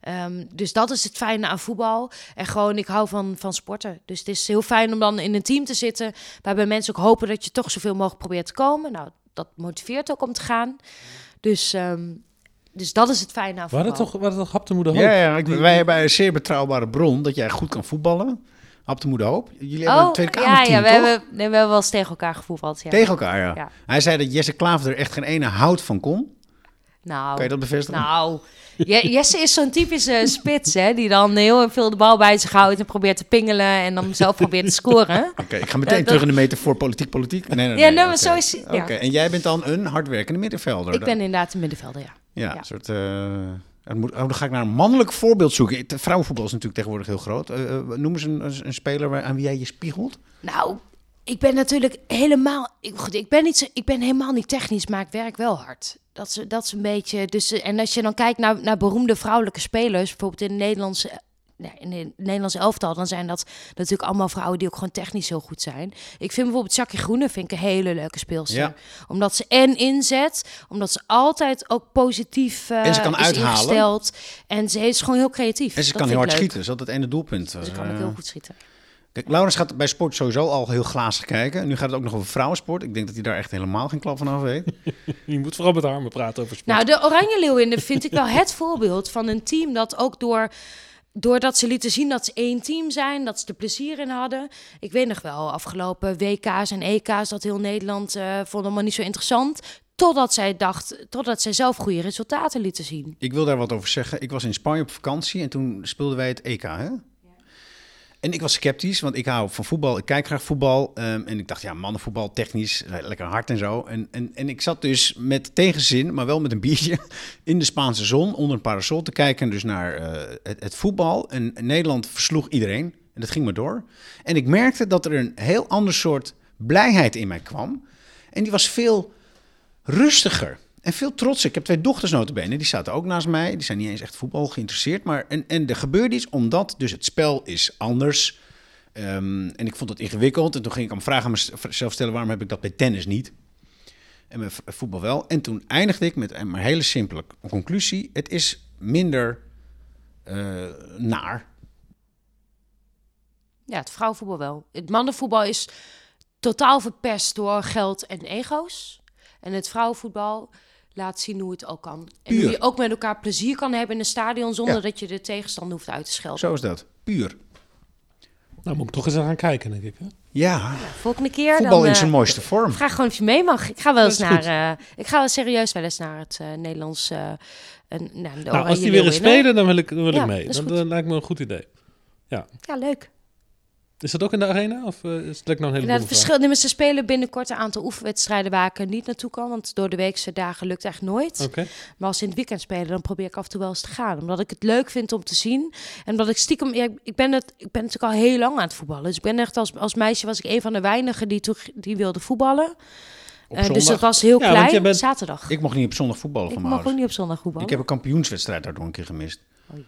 Ehm, dus dat is het fijne aan voetbal. En gewoon, ik hou van, van sporten. Dus het is heel fijn om dan in een team te zitten... waarbij mensen ook hopen dat je toch zoveel mogelijk probeert te komen. Nou, dat motiveert ook om te gaan. Dus, ehm, dus dat is het fijne aan We voetbal. hadden toch, we hadden toch Hap de Moeder Hoop? Ja, ja ik, wij hebben een zeer betrouwbare bron dat jij goed kan voetballen. Hap de Moeder Hoop. Jullie hebben een Tweede Oh, ja, Kamerteam, ja, we toch? hebben, nee, we hebben wel eens tegen elkaar gevoetbald. Ja. Tegen elkaar, ja. Ja. Hij zei dat Jesse Klaver er echt geen ene hout van kon. Nou, Kan je dat bevestigen? nou Jesse is zo'n typische spits, hè, die dan heel veel de bal bij zich houdt en probeert te pingelen en dan zelf probeert te scoren. Oké, ik ga meteen dat- terug in de metafoor politiek-politiek. Nee, nee, nee, Ja, nee, oké. zo is- ja. Oké, en jij bent dan een hardwerkende middenvelder. Ik ben inderdaad een middenvelder, ja. Ja, ja. een soort... eh, moet, oh, dan ga ik naar een mannelijk voorbeeld zoeken. Het Vrouwenvoetbal is natuurlijk tegenwoordig heel groot. Eh, eh, noem eens een, een, een speler waar- aan wie jij je spiegelt. Nou, ik ben natuurlijk helemaal. Ik, goed, ik, ben niet zo, ik ben helemaal niet technisch, maar ik werk wel hard. Dat is, dat is een beetje. Dus, eh, en als je dan kijkt naar, naar beroemde vrouwelijke spelers, bijvoorbeeld in de Nederlandse. In het Nederlands elftal, dan zijn dat natuurlijk allemaal vrouwen die ook gewoon technisch heel goed zijn. Ik vind bijvoorbeeld Jackie Groene vind ik een hele leuke speelster. Ja. Omdat ze en inzet, omdat ze altijd ook positief eh En ze kan is uithalen. ingesteld. En ze is gewoon heel creatief. En ze Dat kan heel hard leuk. schieten. Dat is het ene doelpunt. Ze kan Eh, ook heel goed schieten. Kijk, Laurens gaat bij sport sowieso al heel glazig kijken. Nu gaat het ook nog over vrouwensport. Ik denk dat hij daar echt helemaal geen klap van af weet. Je moet vooral met Harmen praten over sport. Nou, de Oranje Leeuwinnen vind ik wel het voorbeeld van een team dat ook door... Doordat ze lieten zien dat ze één team zijn, dat ze er plezier in hadden. Ik weet nog wel, afgelopen WK's en EK's, dat heel Nederland eh vond allemaal niet zo interessant. Totdat zij dacht, totdat zij zelf goede resultaten lieten zien. Ik wil daar wat over zeggen. Ik was in Spanje op vakantie en toen speelden wij het EK. Hè? En ik was sceptisch, want ik hou van voetbal. Ik kijk graag voetbal. ehm, en ik dacht, ja, mannenvoetbal, technisch, eh, lekker hard en zo. En, en, en ik zat dus met tegenzin, maar wel met een biertje... in de Spaanse zon, onder een parasol te kijken. Dus naar eh, het, het voetbal. En Nederland versloeg iedereen. En dat ging maar door. En ik merkte dat er een heel ander soort blijheid in mij kwam. En die was veel rustiger en veel trotser. Ik heb twee dochters notabene, die zaten ook naast mij. Die zijn niet eens echt voetbal geïnteresseerd. Maar en, en er gebeurde iets omdat dus het spel is anders. Ehm, en ik vond het ingewikkeld. En toen ging ik aan mezelf stellen... waarom heb ik dat bij tennis niet? En bij voetbal wel. En toen eindigde ik met een hele simpele conclusie. Het is minder eh, naar. Ja, het vrouwenvoetbal wel. Het mannenvoetbal is totaal verpest door geld en ego's. En het vrouwenvoetbal laat zien hoe het ook kan. En hoe Puur. je ook met elkaar plezier kan hebben in een stadion... zonder Ja. dat je de tegenstander hoeft uit te schelden. Zo is dat. Puur. Nou, moet ik toch eens aan gaan kijken, denk ik. Hè? Ja, Volgende keer voetbal dan... in eh, zijn mooiste vorm. Vraag gewoon of je mee mag. Ik ga wel eens naar. eh, ik ga wel serieus wel eens naar het eh, Nederlands. een, nou, de Nou, als die weer eens Leeuwinnen. spelen, dan wil ik, dan wil Ja, ik mee. dat lijkt me een goed idee. Ja, leuk. Is dat ook in de arena? Of eh, is het lekker nou een En hele het verschil, nee, maar ze spelen binnenkort een aantal oefenwedstrijden waar ik er niet naartoe kan. Want door de weekse dagen lukt echt nooit. Oké. Maar als ze in het weekend spelen, dan probeer ik af en toe wel eens te gaan. Omdat ik het leuk vind om te zien. En omdat ik stiekem... Ja, ik, ben het, ik ben natuurlijk al heel lang aan het voetballen. Dus ik ben echt als, als meisje was ik een van de weinigen die, toe, die wilde voetballen. Op Eh, dus zondag. dat was heel Ja, want klein. bent- Zaterdag. Ik, Ik mocht niet op zondag voetballen van mijn mag ook niet op zondag voetballen. Ik heb een kampioenswedstrijd daardoor een keer gemist. Oei,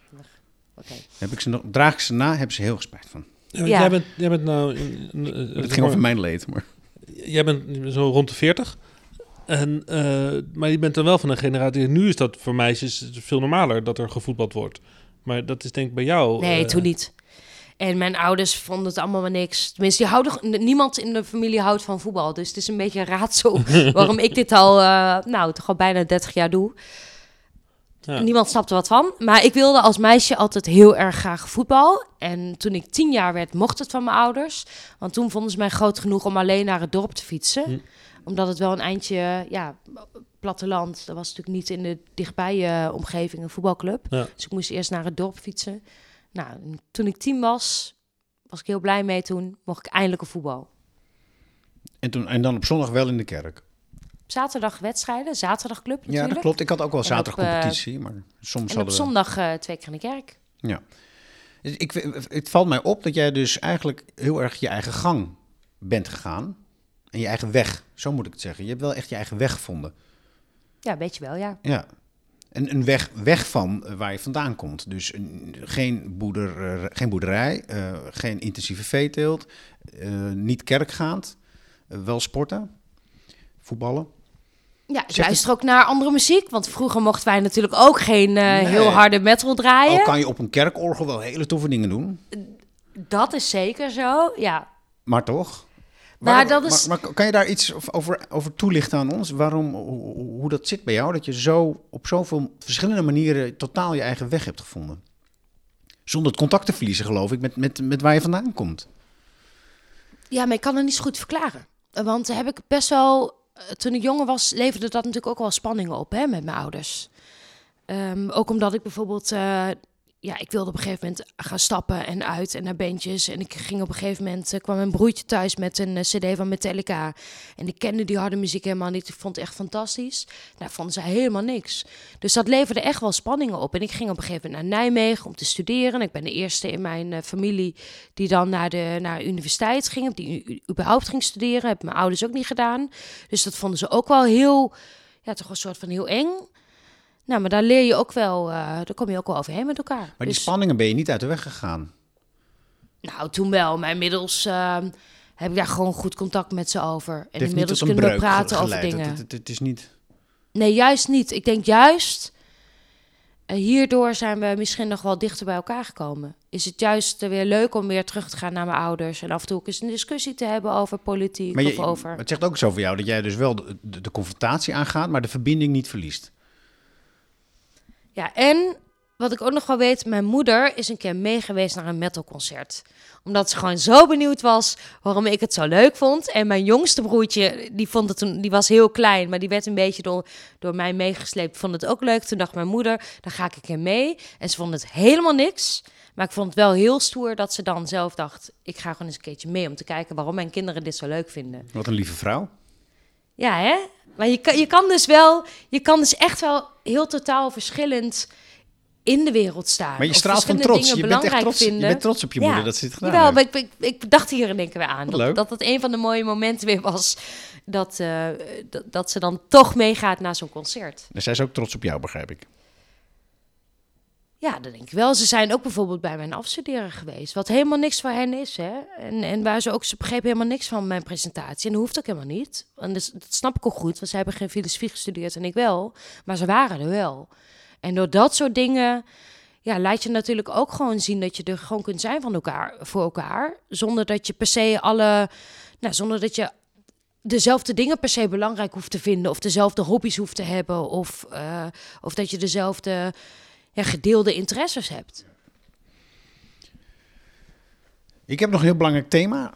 Oké. Heb ik ze nog, draag ik ze na, hebben ze heel veel spijt van. Ja. Jij, bent, jij bent nou... Het ging over mijn leed, maar... Jij bent zo rond de 40. En, eh, maar je bent dan wel van een generatie. Nu is dat voor meisjes veel normaler dat er gevoetbald wordt. Maar dat is denk ik bij jou. Nee, eh, toen niet. En mijn ouders vonden het allemaal maar niks. Tenminste, die houden, niemand in de familie houdt van voetbal. Dus het is een beetje een raadsel waarom ik dit al, eh, nou, toch al bijna 30 jaar doe. Ja. Niemand snapte wat van. Maar ik wilde als meisje altijd heel erg graag voetbal. En toen ik tien jaar werd, mocht het van mijn ouders. Want toen vonden ze mij groot genoeg om alleen naar het dorp te fietsen. Hm. Omdat het wel een eindje, ja, platteland. Dat was natuurlijk niet in de dichtbij eh, omgeving een voetbalclub. Ja. Dus ik moest eerst naar het dorp fietsen. Nou, toen ik tien was, was ik heel blij mee toen. Mocht ik eindelijk een voetbal. En, toen, en dan op zondag wel in de kerk. Zaterdag wedstrijden, zaterdagclub Ja, natuurlijk. dat klopt. Ik had ook wel En op, zaterdag eh, competitie, maar soms hadden we... zondag eh, twee keer in de kerk. Ja. Dus Ik, het valt mij op dat jij dus eigenlijk heel erg je eigen gang bent gegaan. En je eigen weg, zo moet ik het zeggen. Je hebt wel echt je eigen weg gevonden. Ja, weet je wel, ja. Ja. En een weg, weg van eh, waar je vandaan komt. Dus een- geen, boerder, eh, geen boerderij, geen intensieve veeteelt, niet kerkgaand, wel sporten, voetballen. Ja, ik luister ook naar andere muziek. Want vroeger mochten wij natuurlijk ook geen eh, Nee. heel harde metal draaien. Al kan je op een kerkorgel wel hele toffe dingen doen, Dat is zeker zo, ja. maar toch? Maar dat is- maar, maar kan je daar iets over, over toelichten aan ons? Waarom, hoe, hoe dat zit bij jou, dat je zo op zoveel verschillende manieren totaal je eigen weg hebt gevonden? Zonder het contact te verliezen, geloof ik, met, met, met waar je vandaan komt. Ja, maar ik kan het niet zo goed verklaren. Want heb ik best wel... eh, Toen ik jonger was, leverde dat natuurlijk ook wel spanningen op hè, met mijn ouders. Ehm, ook omdat ik bijvoorbeeld... eh, ja, ik wilde op een gegeven moment gaan stappen en uit en naar bandjes. En ik ging op een gegeven moment... eh, kwam mijn broertje thuis met een eh, cd van Metallica. En ik kende die harde muziek helemaal niet. Ik vond het echt fantastisch. Daar vonden zij helemaal niks. Dus dat leverde echt wel spanningen op. En ik ging op een gegeven moment naar Nijmegen om te studeren. Ik ben de eerste in mijn eh, familie die dan naar de, naar de universiteit ging. Die überhaupt ging studeren. Hebben mijn ouders ook niet gedaan. Dus dat vonden ze ook wel heel... Ja, toch een soort van heel eng. Nou, maar daar leer je ook wel... eh daar kom je ook wel overheen met elkaar. Maar die Dus- spanningen ben je niet uit de weg gegaan. nou, toen wel. Maar inmiddels ehm, heb ik daar gewoon goed contact met ze over. En inmiddels kunnen we praten over dingen. Het, het, het is niet... Nee, juist niet. Ik denk juist... eh, hierdoor zijn we misschien nog wel dichter bij elkaar gekomen. Is het juist weer leuk om weer terug te gaan naar mijn ouders... en af en toe ook eens een discussie te hebben over politiek Maar of je, over... het zegt ook zo voor jou dat jij dus wel de, de, de confrontatie aangaat, maar de verbinding niet verliest. Ja, en wat ik ook nog wel weet, mijn moeder is een keer meegeweest naar een metalconcert. Omdat ze gewoon zo benieuwd was waarom ik het zo leuk vond. En mijn jongste broertje, die vond het toen, die was heel klein, maar die werd een beetje door, door mij meegesleept. Vond het ook leuk. Toen dacht mijn moeder, dan ga ik een keer mee. En ze vond het helemaal niks. Maar ik vond het wel heel stoer dat ze dan zelf dacht, ik ga gewoon eens een keertje mee om te kijken waarom mijn kinderen dit zo leuk vinden. Wat een lieve vrouw. Ja, hè? Maar je kan, je kan dus wel, je kan dus echt wel heel totaal verschillend in de wereld staan. Maar je straalt van trots. Je bent echt trots, je bent trots op je Ja. moeder dat ze dit gedaan Jawel, heeft. maar ik, ik, ik dacht hier in één keer weer aan. Dat, dat het een van de mooie momenten weer was. Dat, eh, dat, dat ze dan toch meegaat naar zo'n concert. En zij is ook trots op jou, begrijp ik. Ja, dat denk ik wel. Ze zijn ook bijvoorbeeld bij mijn afstuderen geweest. Wat helemaal niks voor hen is. Hè? En, en waar ze ook, ze begrepen helemaal niks van mijn presentatie. En dat hoeft ook helemaal niet. En dus, dat snap ik ook goed, want zij hebben geen filosofie gestudeerd en ik wel. Maar ze waren er wel. En door dat soort dingen ja, laat je natuurlijk ook gewoon zien dat je er gewoon kunt zijn van elkaar, voor elkaar. Zonder dat je per se alle. Nou, zonder dat je dezelfde dingen per se belangrijk hoeft te vinden. Of dezelfde hobby's hoeft te hebben. Of, eh, of dat je dezelfde ja, gedeelde interesses hebt. Ik heb nog een heel belangrijk thema.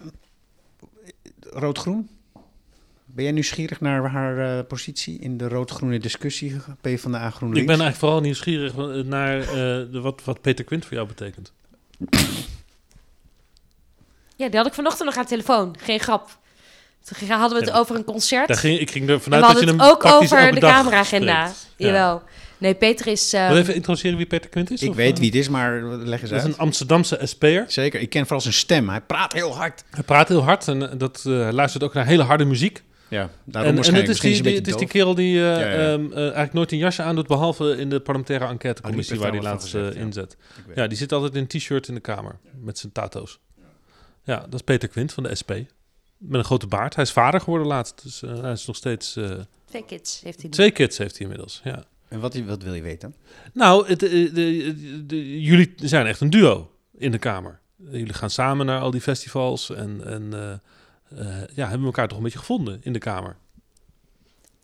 Rood-groen. Ben jij nieuwsgierig naar haar eh, positie in de rood-groene discussie? PvdA GroenLinks? Ik ben eigenlijk vooral nieuwsgierig naar eh, de, wat, wat Peter Quint voor jou betekent. Ja, die had ik vanochtend nog aan de telefoon. Geen grap. Toen hadden we het Ja, over een concert. Daar ging, ik ging er vanuit dat je hem ook praktisch over de camera-agenda. spreekt. Ja. Nee, Peter is... eh, Wil je even introduceren wie Peter Quint is? Ik of, weet eh? wie het is, maar leg eens Dat is uit. een Amsterdamse SP'er. Zeker, ik ken vooral zijn stem. Hij praat heel hard. Hij praat heel hard en eh, dat, eh, luistert ook naar hele harde muziek. Ja, daarom En, en het waarschijnlijk. is die, het is die kerel die eh, Ja, ja. ehm, eh, eigenlijk nooit een jasje aandoet, behalve in de parlementaire enquêtecommissie Ah, waar hij laatst. Ik weet Ja, die zit altijd in een t-shirt in de kamer met zijn tato's. Ja, dat is Peter Quint van de SP. Met een grote baard. Hij is vader geworden laatst, dus eh, hij is nog steeds... eh, Twee kids heeft hij nu. Twee kids heeft hij inmiddels, ja. En wat, wat wil je weten? Nou, het, eh, de, de, de- jullie zijn echt een duo in de Kamer. Jullie gaan samen naar al die festivals en, en eh, eh, ja, hebben elkaar toch een beetje gevonden in de Kamer.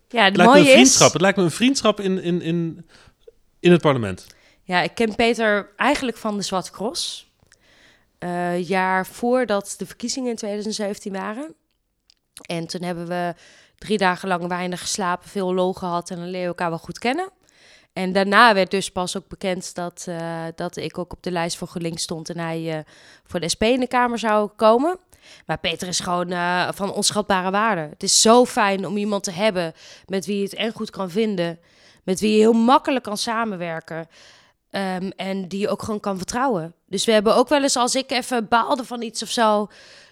Ja, Het lijkt me mooie een is... vriendschap. Het lijkt me een vriendschap in, in, in, in het parlement. Ja, ik ken Peter eigenlijk van de Zwarte Cross. Eh, jaar voordat de verkiezingen in 2017 waren. En toen hebben we drie dagen lang weinig geslapen, veel lol gehad en dan leer je elkaar wel goed kennen. En daarna werd dus pas ook bekend dat, eh, dat ik ook op de lijst voor GroenLinks stond en hij eh, voor de SP in de Kamer zou komen. Maar Peter is gewoon eh, van onschatbare waarde. Het is zo fijn om iemand te hebben met wie je het en goed kan vinden, met wie je heel makkelijk kan samenwerken. Ehm, en die je ook gewoon kan vertrouwen. Dus we hebben ook wel eens, als ik even baalde van iets of zo,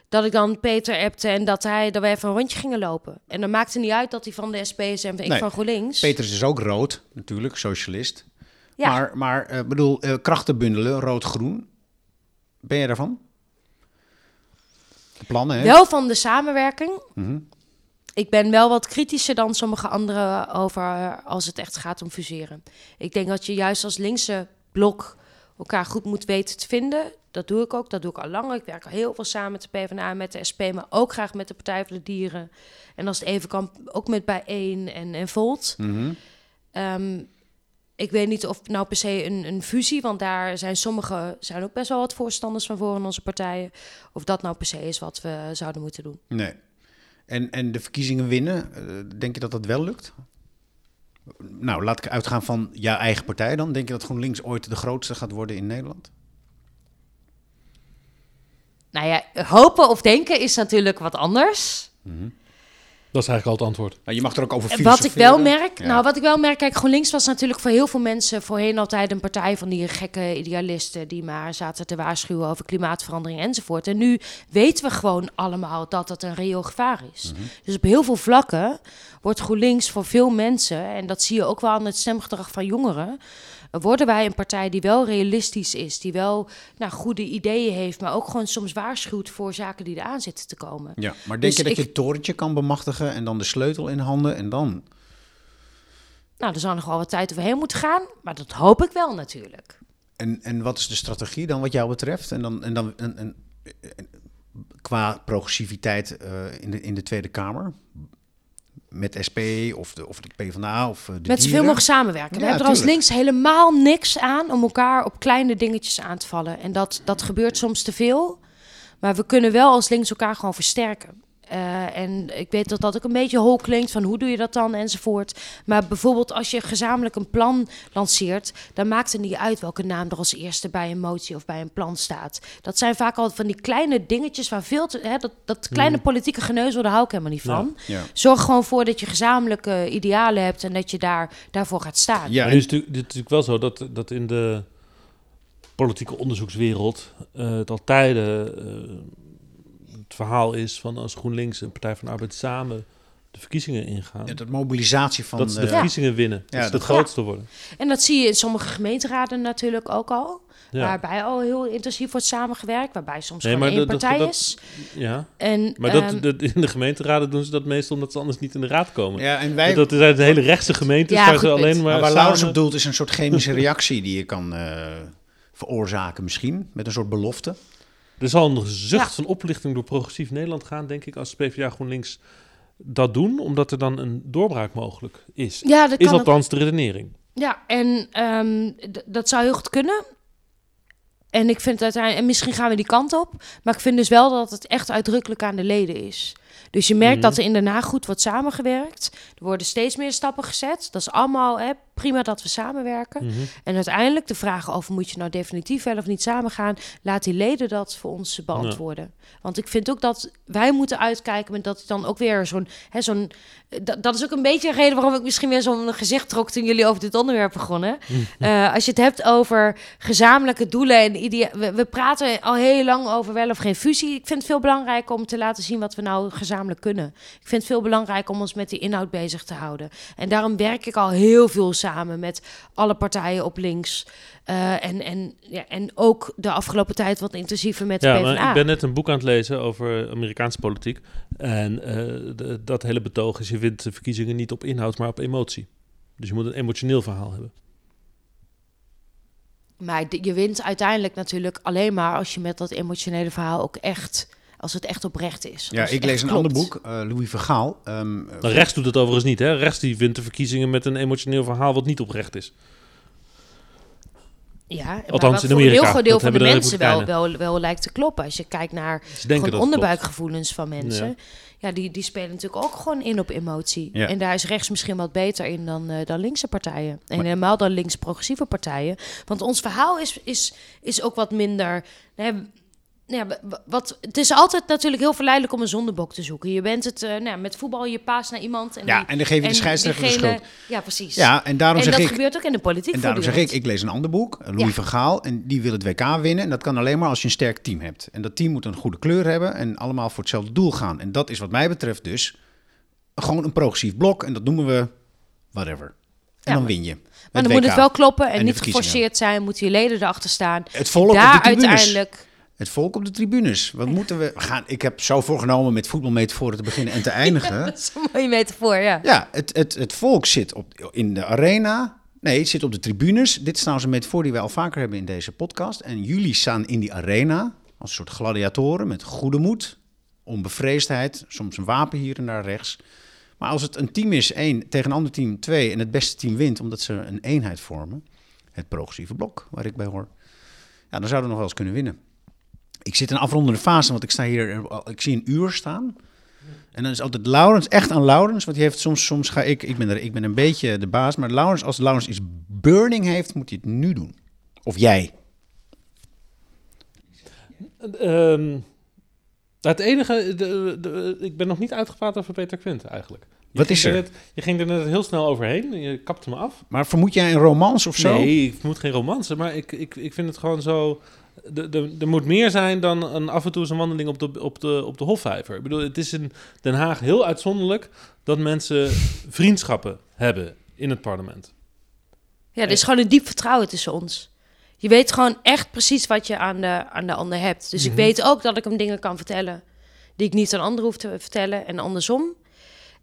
dat ik dan Peter appte en dat, hij, dat we even een rondje gingen lopen. En dan maakte niet uit dat hij van de SP is en ik Nee, van GroenLinks. Peter is dus ook rood, natuurlijk, socialist. Ja. Maar, maar eh, bedoel, eh, krachten bundelen, rood-groen. Ben je daarvan? De plannen, hè? Wel van de samenwerking. Mhm. Ik ben wel wat kritischer dan sommige anderen over eh, als het echt gaat om fuseren. Ik denk dat je juist als linkse blok elkaar goed moet weten te vinden. Dat doe ik ook, dat doe ik al lang. Ik werk al heel veel samen met de PvdA, met de SP, maar ook graag met de Partij voor de Dieren. En als het even kan, ook met Bijeen en, en Volt. Mhm. Ehm, ik weet niet of nou per se een, een fusie, want daar zijn sommige zijn ook best wel wat voorstanders van voor in onze partijen. Of dat nou per se is wat we zouden moeten doen. Nee. En, en de verkiezingen winnen, eh, denk je dat dat wel lukt? Nou, laat ik uitgaan van jouw eigen partij dan. Denk je dat GroenLinks ooit de grootste gaat worden in Nederland? Nou ja, hopen of denken is natuurlijk wat anders. Dat is eigenlijk al het antwoord. Nou, je mag er ook over En Wat ik wel filosoferen. merk, Ja. nou wat ik wel merk, kijk, GroenLinks was natuurlijk voor heel veel mensen voorheen altijd een partij van die gekke idealisten die maar zaten te waarschuwen over klimaatverandering enzovoort. En nu weten we gewoon allemaal dat dat een reëel gevaar is. Mhm. Dus op heel veel vlakken wordt GroenLinks voor veel mensen, en dat zie je ook wel aan het stemgedrag van jongeren, worden wij een partij die wel realistisch is, die wel nou, goede ideeën heeft, maar ook gewoon soms waarschuwt voor zaken die eraan zitten te komen. Ja, maar denk Dus je dat ik- je het torentje kan bemachtigen en dan de sleutel in handen en dan? Nou, er zal nog wel wat tijd overheen moeten gaan, maar dat hoop ik wel natuurlijk. En, en wat is de strategie dan wat jou betreft? En dan, en dan en, en, en- qua progressiviteit eh, in, de, in de Tweede Kamer? Met SP of de, of de PvdA of eh, de Met Dieren? zoveel mogelijk samenwerken. We hebben er als links helemaal niks aan om elkaar op kleine dingetjes aan te vallen. En dat, dat gebeurt soms te veel. Maar we kunnen wel als links elkaar gewoon versterken. Eh, en ik weet dat dat ook een beetje hol klinkt van hoe doe je dat dan enzovoort. Maar bijvoorbeeld als je gezamenlijk een plan lanceert, dan maakt het niet uit welke naam er als eerste bij een motie of bij een plan staat. Dat zijn vaak al van die kleine dingetjes waar veel te, hè, dat, dat kleine politieke geneuzel, daar hou ik helemaal niet van. Ja. Zorg gewoon voor dat je gezamenlijke idealen hebt en dat je daar, daarvoor gaat staan. Ja, nu is het is natuurlijk wel zo dat, dat in de politieke onderzoekswereld eh, het al tijden eh, verhaal is van als GroenLinks en Partij van de Arbeid samen de verkiezingen ingaan, Ja, dat mobilisatie van... dat ze de eh, verkiezingen winnen. Ja, dat ze dat- de grootste worden. En dat zie je in sommige gemeenteraden natuurlijk ook al. Ja. Waarbij al heel intensief wordt samengewerkt. Waarbij soms Nee, gewoon maar één dat- partij dat- is. ja. En, Maar dat, ehm, dat, in de gemeenteraden doen ze dat meestal omdat ze anders niet in de raad komen. Ja, en wij, dat zijn de hele rechtse gemeentes Ja, waar ze alleen maar, maar waar samen- Laurens op doelt is een soort chemische reactie die je kan eh, veroorzaken misschien. Met een soort belofte. Er zal een zucht Ja. van oplichting door progressief Nederland gaan, denk ik, als PvdA GroenLinks dat doen, omdat er dan een doorbraak mogelijk is. ja, dat Is ook. althans de redenering. Ja, en ehm, dat zou heel goed kunnen. En ik vind uiteindelijk, en misschien gaan we die kant op, maar ik vind dus wel dat het echt uitdrukkelijk aan de leden is. Dus je merkt Mhm. dat er in Haag goed wordt samengewerkt. Er worden steeds meer stappen gezet. Dat is allemaal hè, prima dat we samenwerken. Mhm. En uiteindelijk de vraag over moet je nou definitief wel of niet samengaan, laat die leden dat voor ons beantwoorden. Want ik vind ook dat wij moeten uitkijken met dat dan ook weer zo'n, zo'n, dat, dat is ook een beetje een reden waarom ik misschien weer zo'n gezicht trok toen jullie over dit onderwerp begonnen. Eh, als je het hebt over gezamenlijke doelen en idea, we, we praten al heel lang over wel of geen fusie. Ik vind het veel belangrijker om te laten zien wat we nou gezamenlijk kunnen. Ik vind het veel belangrijker om ons met die inhoud bezig te houden. En daarom werk ik al heel veel samen met alle partijen op links. Uh, en, en, ja, en ook de afgelopen tijd wat intensiever met de ja, PvdA. Ik ben net een boek aan het lezen over Amerikaanse politiek. En uh, de, dat hele betoog is, je wint de verkiezingen niet op inhoud, maar op emotie. Dus je moet een emotioneel verhaal hebben. Maar je wint uiteindelijk natuurlijk alleen maar als je met dat emotionele verhaal ook echt, als het echt oprecht is. Ja, ik lees een klopt. ander boek, uh, Louis Vergaal. Um, rechts doet het overigens niet, hè? Rechts die wint de verkiezingen met een emotioneel verhaal wat niet oprecht is. Ja, Althans in Amerika. Een heel groot deel van de, de mensen wel, wel, wel lijkt te kloppen. Als je kijkt naar gewoon onderbuikgevoelens van mensen. Ja. ja, die, die spelen natuurlijk ook gewoon in op emotie. Ja. En daar is rechts misschien wat beter in dan, uh, dan linkse partijen. En helemaal dan links-progressieve partijen. Want ons verhaal is, is, is ook wat minder... Hè, ja, wat, het is altijd natuurlijk heel verleidelijk om een zondebok te zoeken. Je bent het uh, nou, met voetbal, je paast naar iemand. En ja, die, en dan geef je de scheidsrechter de schuld. Ja, precies. Ja, en daarom en zeg dat ik, gebeurt ook in de politiek. En daarom zeg ik, ik lees een ander boek, Louis ja. van Gaal. En die wil het WK winnen. En dat kan alleen maar als je een sterk team hebt. En dat team moet een goede kleur hebben en allemaal voor hetzelfde doel gaan. En dat is wat mij betreft dus gewoon een progressief blok. En dat noemen we whatever. En ja, dan win je. Maar dan WK. moet het wel kloppen en, niet geforceerd zijn. Moeten je leden erachter staan. Het volk Daar op de uiteindelijk... Het volk op de tribunes. Wat moeten we gaan? Ik heb zo voorgenomen met voetbalmetaforen te beginnen en te eindigen. Dat is een mooie metafoor, ja. Ja, het, het, het volk zit op, in de arena. Nee, het zit op de tribunes. Dit is trouwens een metafoor die we al vaker hebben in deze podcast. En jullie staan in die arena als een soort gladiatoren met goede moed, onbevreesdheid, soms een wapen hier en daar rechts. Maar als het een team is, één, tegen een ander team twee, en het beste team wint omdat ze een eenheid vormen, het progressieve blok waar ik bij hoor, ja, dan zouden we nog wel eens kunnen winnen. Ik zit in een afrondende fase, want ik sta hier, ik zie een uur staan. En dan is altijd Laurens, echt aan Laurens, want die heeft soms, soms ga ik, ik ben, er, ik ben een beetje de baas, maar Laurens, als Laurens iets burning heeft, moet hij het nu doen. Of jij. Um, het enige, de, de, ik ben nog niet uitgepraat over Peter Quint eigenlijk. Je Wat is er? Net, je ging er net heel snel overheen, je kapte me af. Maar vermoed jij een romance of zo? Nee, ik moet geen romance, maar ik, ik, ik vind het gewoon zo... de- de- Er moet meer zijn dan een af en toe een wandeling op de, op, de, op de Hofvijver. Ik bedoel, het is in Den Haag heel uitzonderlijk dat mensen vriendschappen hebben in het parlement. Ja, er is gewoon een diep vertrouwen tussen ons. Je weet gewoon echt precies wat je aan de, aan de ander hebt. Dus ik Mhm. weet ook dat ik hem dingen kan vertellen die ik niet aan anderen hoef te vertellen en andersom.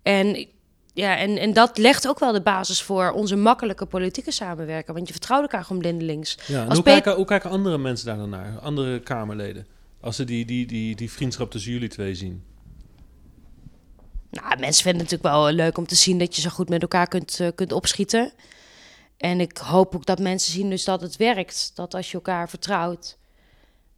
En, ja, en, en dat legt ook wel de basis voor onze makkelijke politieke samenwerken. Want je vertrouwt elkaar gewoon blindelings. Ja, en Als hoe, kijken, hoe kijken andere mensen daar dan naar? Andere Kamerleden? Als ze die, die, die, die vriendschap tussen jullie twee zien. Nou, mensen vinden het natuurlijk wel eh, leuk om te zien dat je zo goed met elkaar kunt, eh, kunt opschieten. En ik hoop ook dat mensen zien dus dat het werkt. Dat als je elkaar vertrouwt,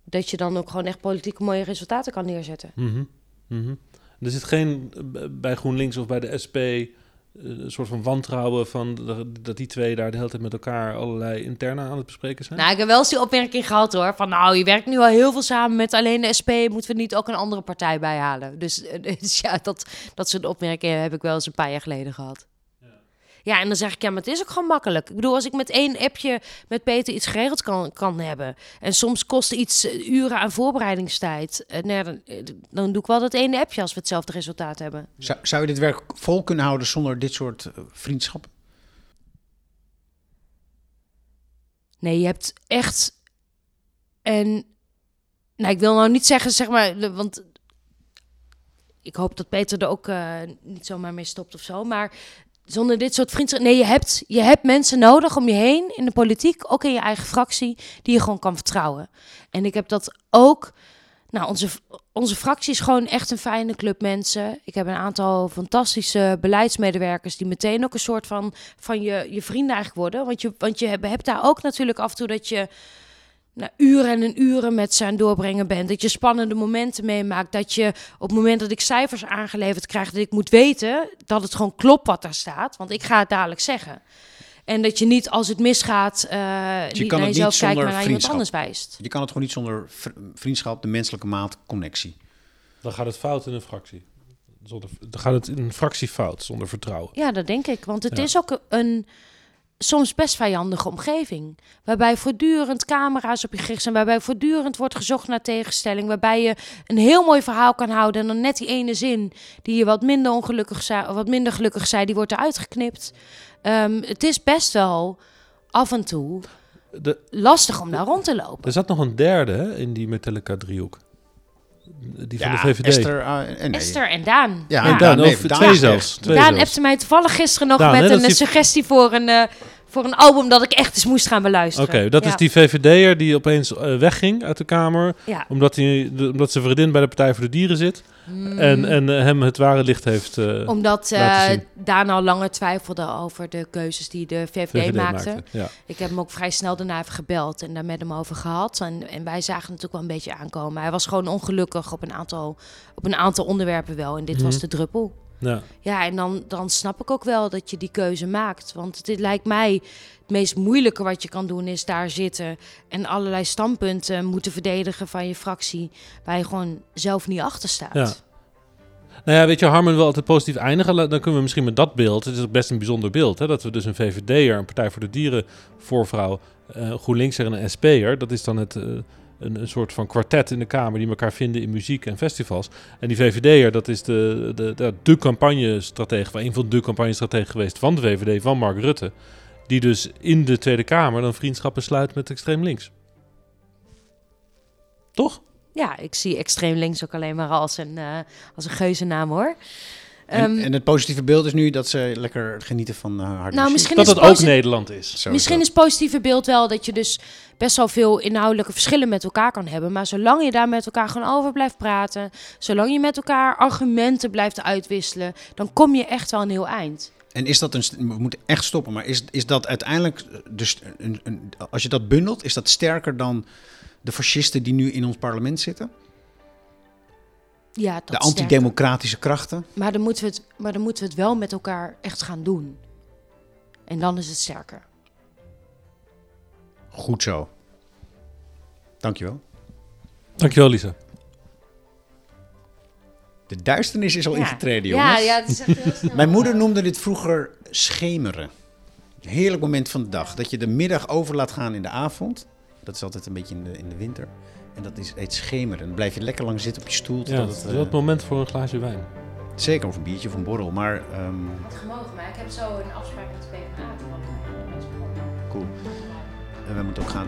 dat je dan ook gewoon echt politieke mooie resultaten kan neerzetten. Mhm, mhm. Er zit geen bij GroenLinks of bij de SP eh, een soort van wantrouwen van dat die twee daar de hele tijd met elkaar allerlei interne aan het bespreken zijn. Nou, ik heb wel eens die opmerking gehad hoor. Van nou, je werkt nu al heel veel samen met alleen de SP. Moeten we niet ook een andere partij bijhalen? Dus, eh, dus ja, dat, dat soort opmerkingen heb ik wel eens een paar jaar geleden gehad. Ja, en dan zeg ik, ja, maar het is ook gewoon makkelijk. Ik bedoel, als ik met één appje met Peter iets geregeld kan, kan hebben... en soms kost iets eh, uren aan voorbereidingstijd... eh, nee, dan, eh, dan doe ik wel dat ene appje als we hetzelfde resultaat hebben. Zou, zou je dit werk vol kunnen houden zonder dit soort vriendschappen? Nee, je hebt echt. En. Nou, ik wil nou niet zeggen, zeg maar. Want. Ik hoop dat Peter er ook niet zomaar mee stopt of zo. Maar zonder dit soort vriendschappen. Nee, je hebt, je hebt mensen nodig om je heen in de politiek, ook in je eigen fractie, die je gewoon kan vertrouwen. En ik heb dat ook. Nou, onze, onze fractie is gewoon echt een fijne club mensen. Ik heb een aantal fantastische beleidsmedewerkers die meteen ook een soort van, van je, je vrienden eigenlijk worden. Want je, want je hebt, hebt daar ook natuurlijk af en toe dat je nou, uren en uren met ze aan het doorbrengen bent. Dat je spannende momenten meemaakt. Dat je op het moment dat ik cijfers aangeleverd krijg, dat ik moet weten dat het gewoon klopt wat daar staat. Want ik ga het dadelijk zeggen. En dat je niet als het misgaat, eh niet kan naar het jezelf niet kijkt, zonder maar naar iemand anders wijst. Je kan het gewoon niet zonder vr- vriendschap, de menselijke maat, connectie. Dan gaat het fout in een fractie. Zonder, dan gaat het in een fractie fout, zonder vertrouwen. Ja, dat denk ik. Want het Ja. is ook een. Soms best vijandige omgeving. Waarbij voortdurend camera's op je gericht zijn. Waarbij voortdurend wordt gezocht naar tegenstelling. Waarbij je een heel mooi verhaal kan houden. En dan net die ene zin die je wat minder ongelukkig zei, wat minder gelukkig zei, die wordt eruit geknipt. Ehm, het is best wel af en toe De, lastig om daar rond te lopen. er zat nog een derde in die Metallica-driehoek. Die van Ja, de VVD. Esther, eh, nee. Esther en Daan. Ja, ja, Daan, nee, of Daan twee zelfs. Twee Daan zelfs. appte mij toevallig gisteren nog Daan, met hè, een die- suggestie voor een, eh, voor een album dat ik echt eens moest gaan Oké, beluisteren. dat Ja. is die VVD'er die opeens eh, wegging uit de Kamer. Ja. Omdat, hij, de- omdat zijn vriendin bij de Partij voor de Dieren zit. En, en eh, hem het ware licht heeft eh, Omdat zien. Daan al langer twijfelde over de keuzes die de VVD, VVD maakte. maakte. Ja. Ik heb hem ook vrij snel daarna even gebeld en daar met hem over gehad. En, en wij zagen het natuurlijk wel een beetje aankomen. Hij was gewoon ongelukkig op een aantal, op een aantal onderwerpen wel. En dit was Mhm. de druppel. Ja. Ja, en dan, dan snap ik ook wel dat je die keuze maakt. Want dit lijkt mij het meest moeilijke wat je kan doen, is daar zitten en allerlei standpunten moeten verdedigen van je fractie, waar je gewoon zelf niet achter staat. Ja. Nou ja, weet je, Harmen wil altijd positief eindigen. Dan kunnen we misschien met dat beeld, het is best een bijzonder beeld, hè, dat we dus een VVD'er, een Partij voor de Dieren voorvrouw, eh GroenLinkser en een SP'er, dat is dan het, eh, een, soort van kwartet in de Kamer die elkaar vinden in muziek en festivals. En die VVD'er, dat is de, de, de, de een van de campagnestrategen geweest van de VVD, van Mark Rutte. Die dus in de Tweede Kamer dan vriendschappen sluit met extreem links. Toch? Ja, ik zie extreem links ook alleen maar als een, eh als een geuzennaam hoor. En, Ehm, en het positieve beeld is nu dat ze lekker genieten van uh, harde Nou, muziek. misschien Dat het ook Nederland is. Sowieso. Misschien is het positieve beeld wel dat je dus best wel veel inhoudelijke verschillen met elkaar kan hebben. Maar zolang je daar met elkaar gewoon over blijft praten, zolang je met elkaar argumenten blijft uitwisselen, dan kom je echt wel een heel eind. En is dat een. We moeten echt stoppen, maar is, is dat uiteindelijk. Dus een, een, als je dat bundelt, is dat sterker dan de fascisten die nu in ons parlement zitten? Ja, dat de antidemocratische krachten? Maar dan, moeten we het, maar dan moeten we het wel met elkaar echt gaan doen. En dan is het sterker. Goed zo. Dankjewel. Dankjewel, Lisa. De duisternis is al Ja. ingetreden, Ja, jongens. ja, het is echt heel snel. Mijn moeder noemde dit vroeger schemeren. Een heerlijk moment van de dag. Dat je de middag over laat gaan in de avond. Dat is altijd een beetje in de, in de winter. En dat is, heet schemeren. Dan blijf je lekker lang zitten op je stoel. Ja, totdat dat het, is eh, wel het moment voor een glaasje wijn. zeker of een biertje of een borrel. Maar ehm, Het gemogen, maar ik heb zo een afspraak met de PvdA. cool. En we moeten ook gaan.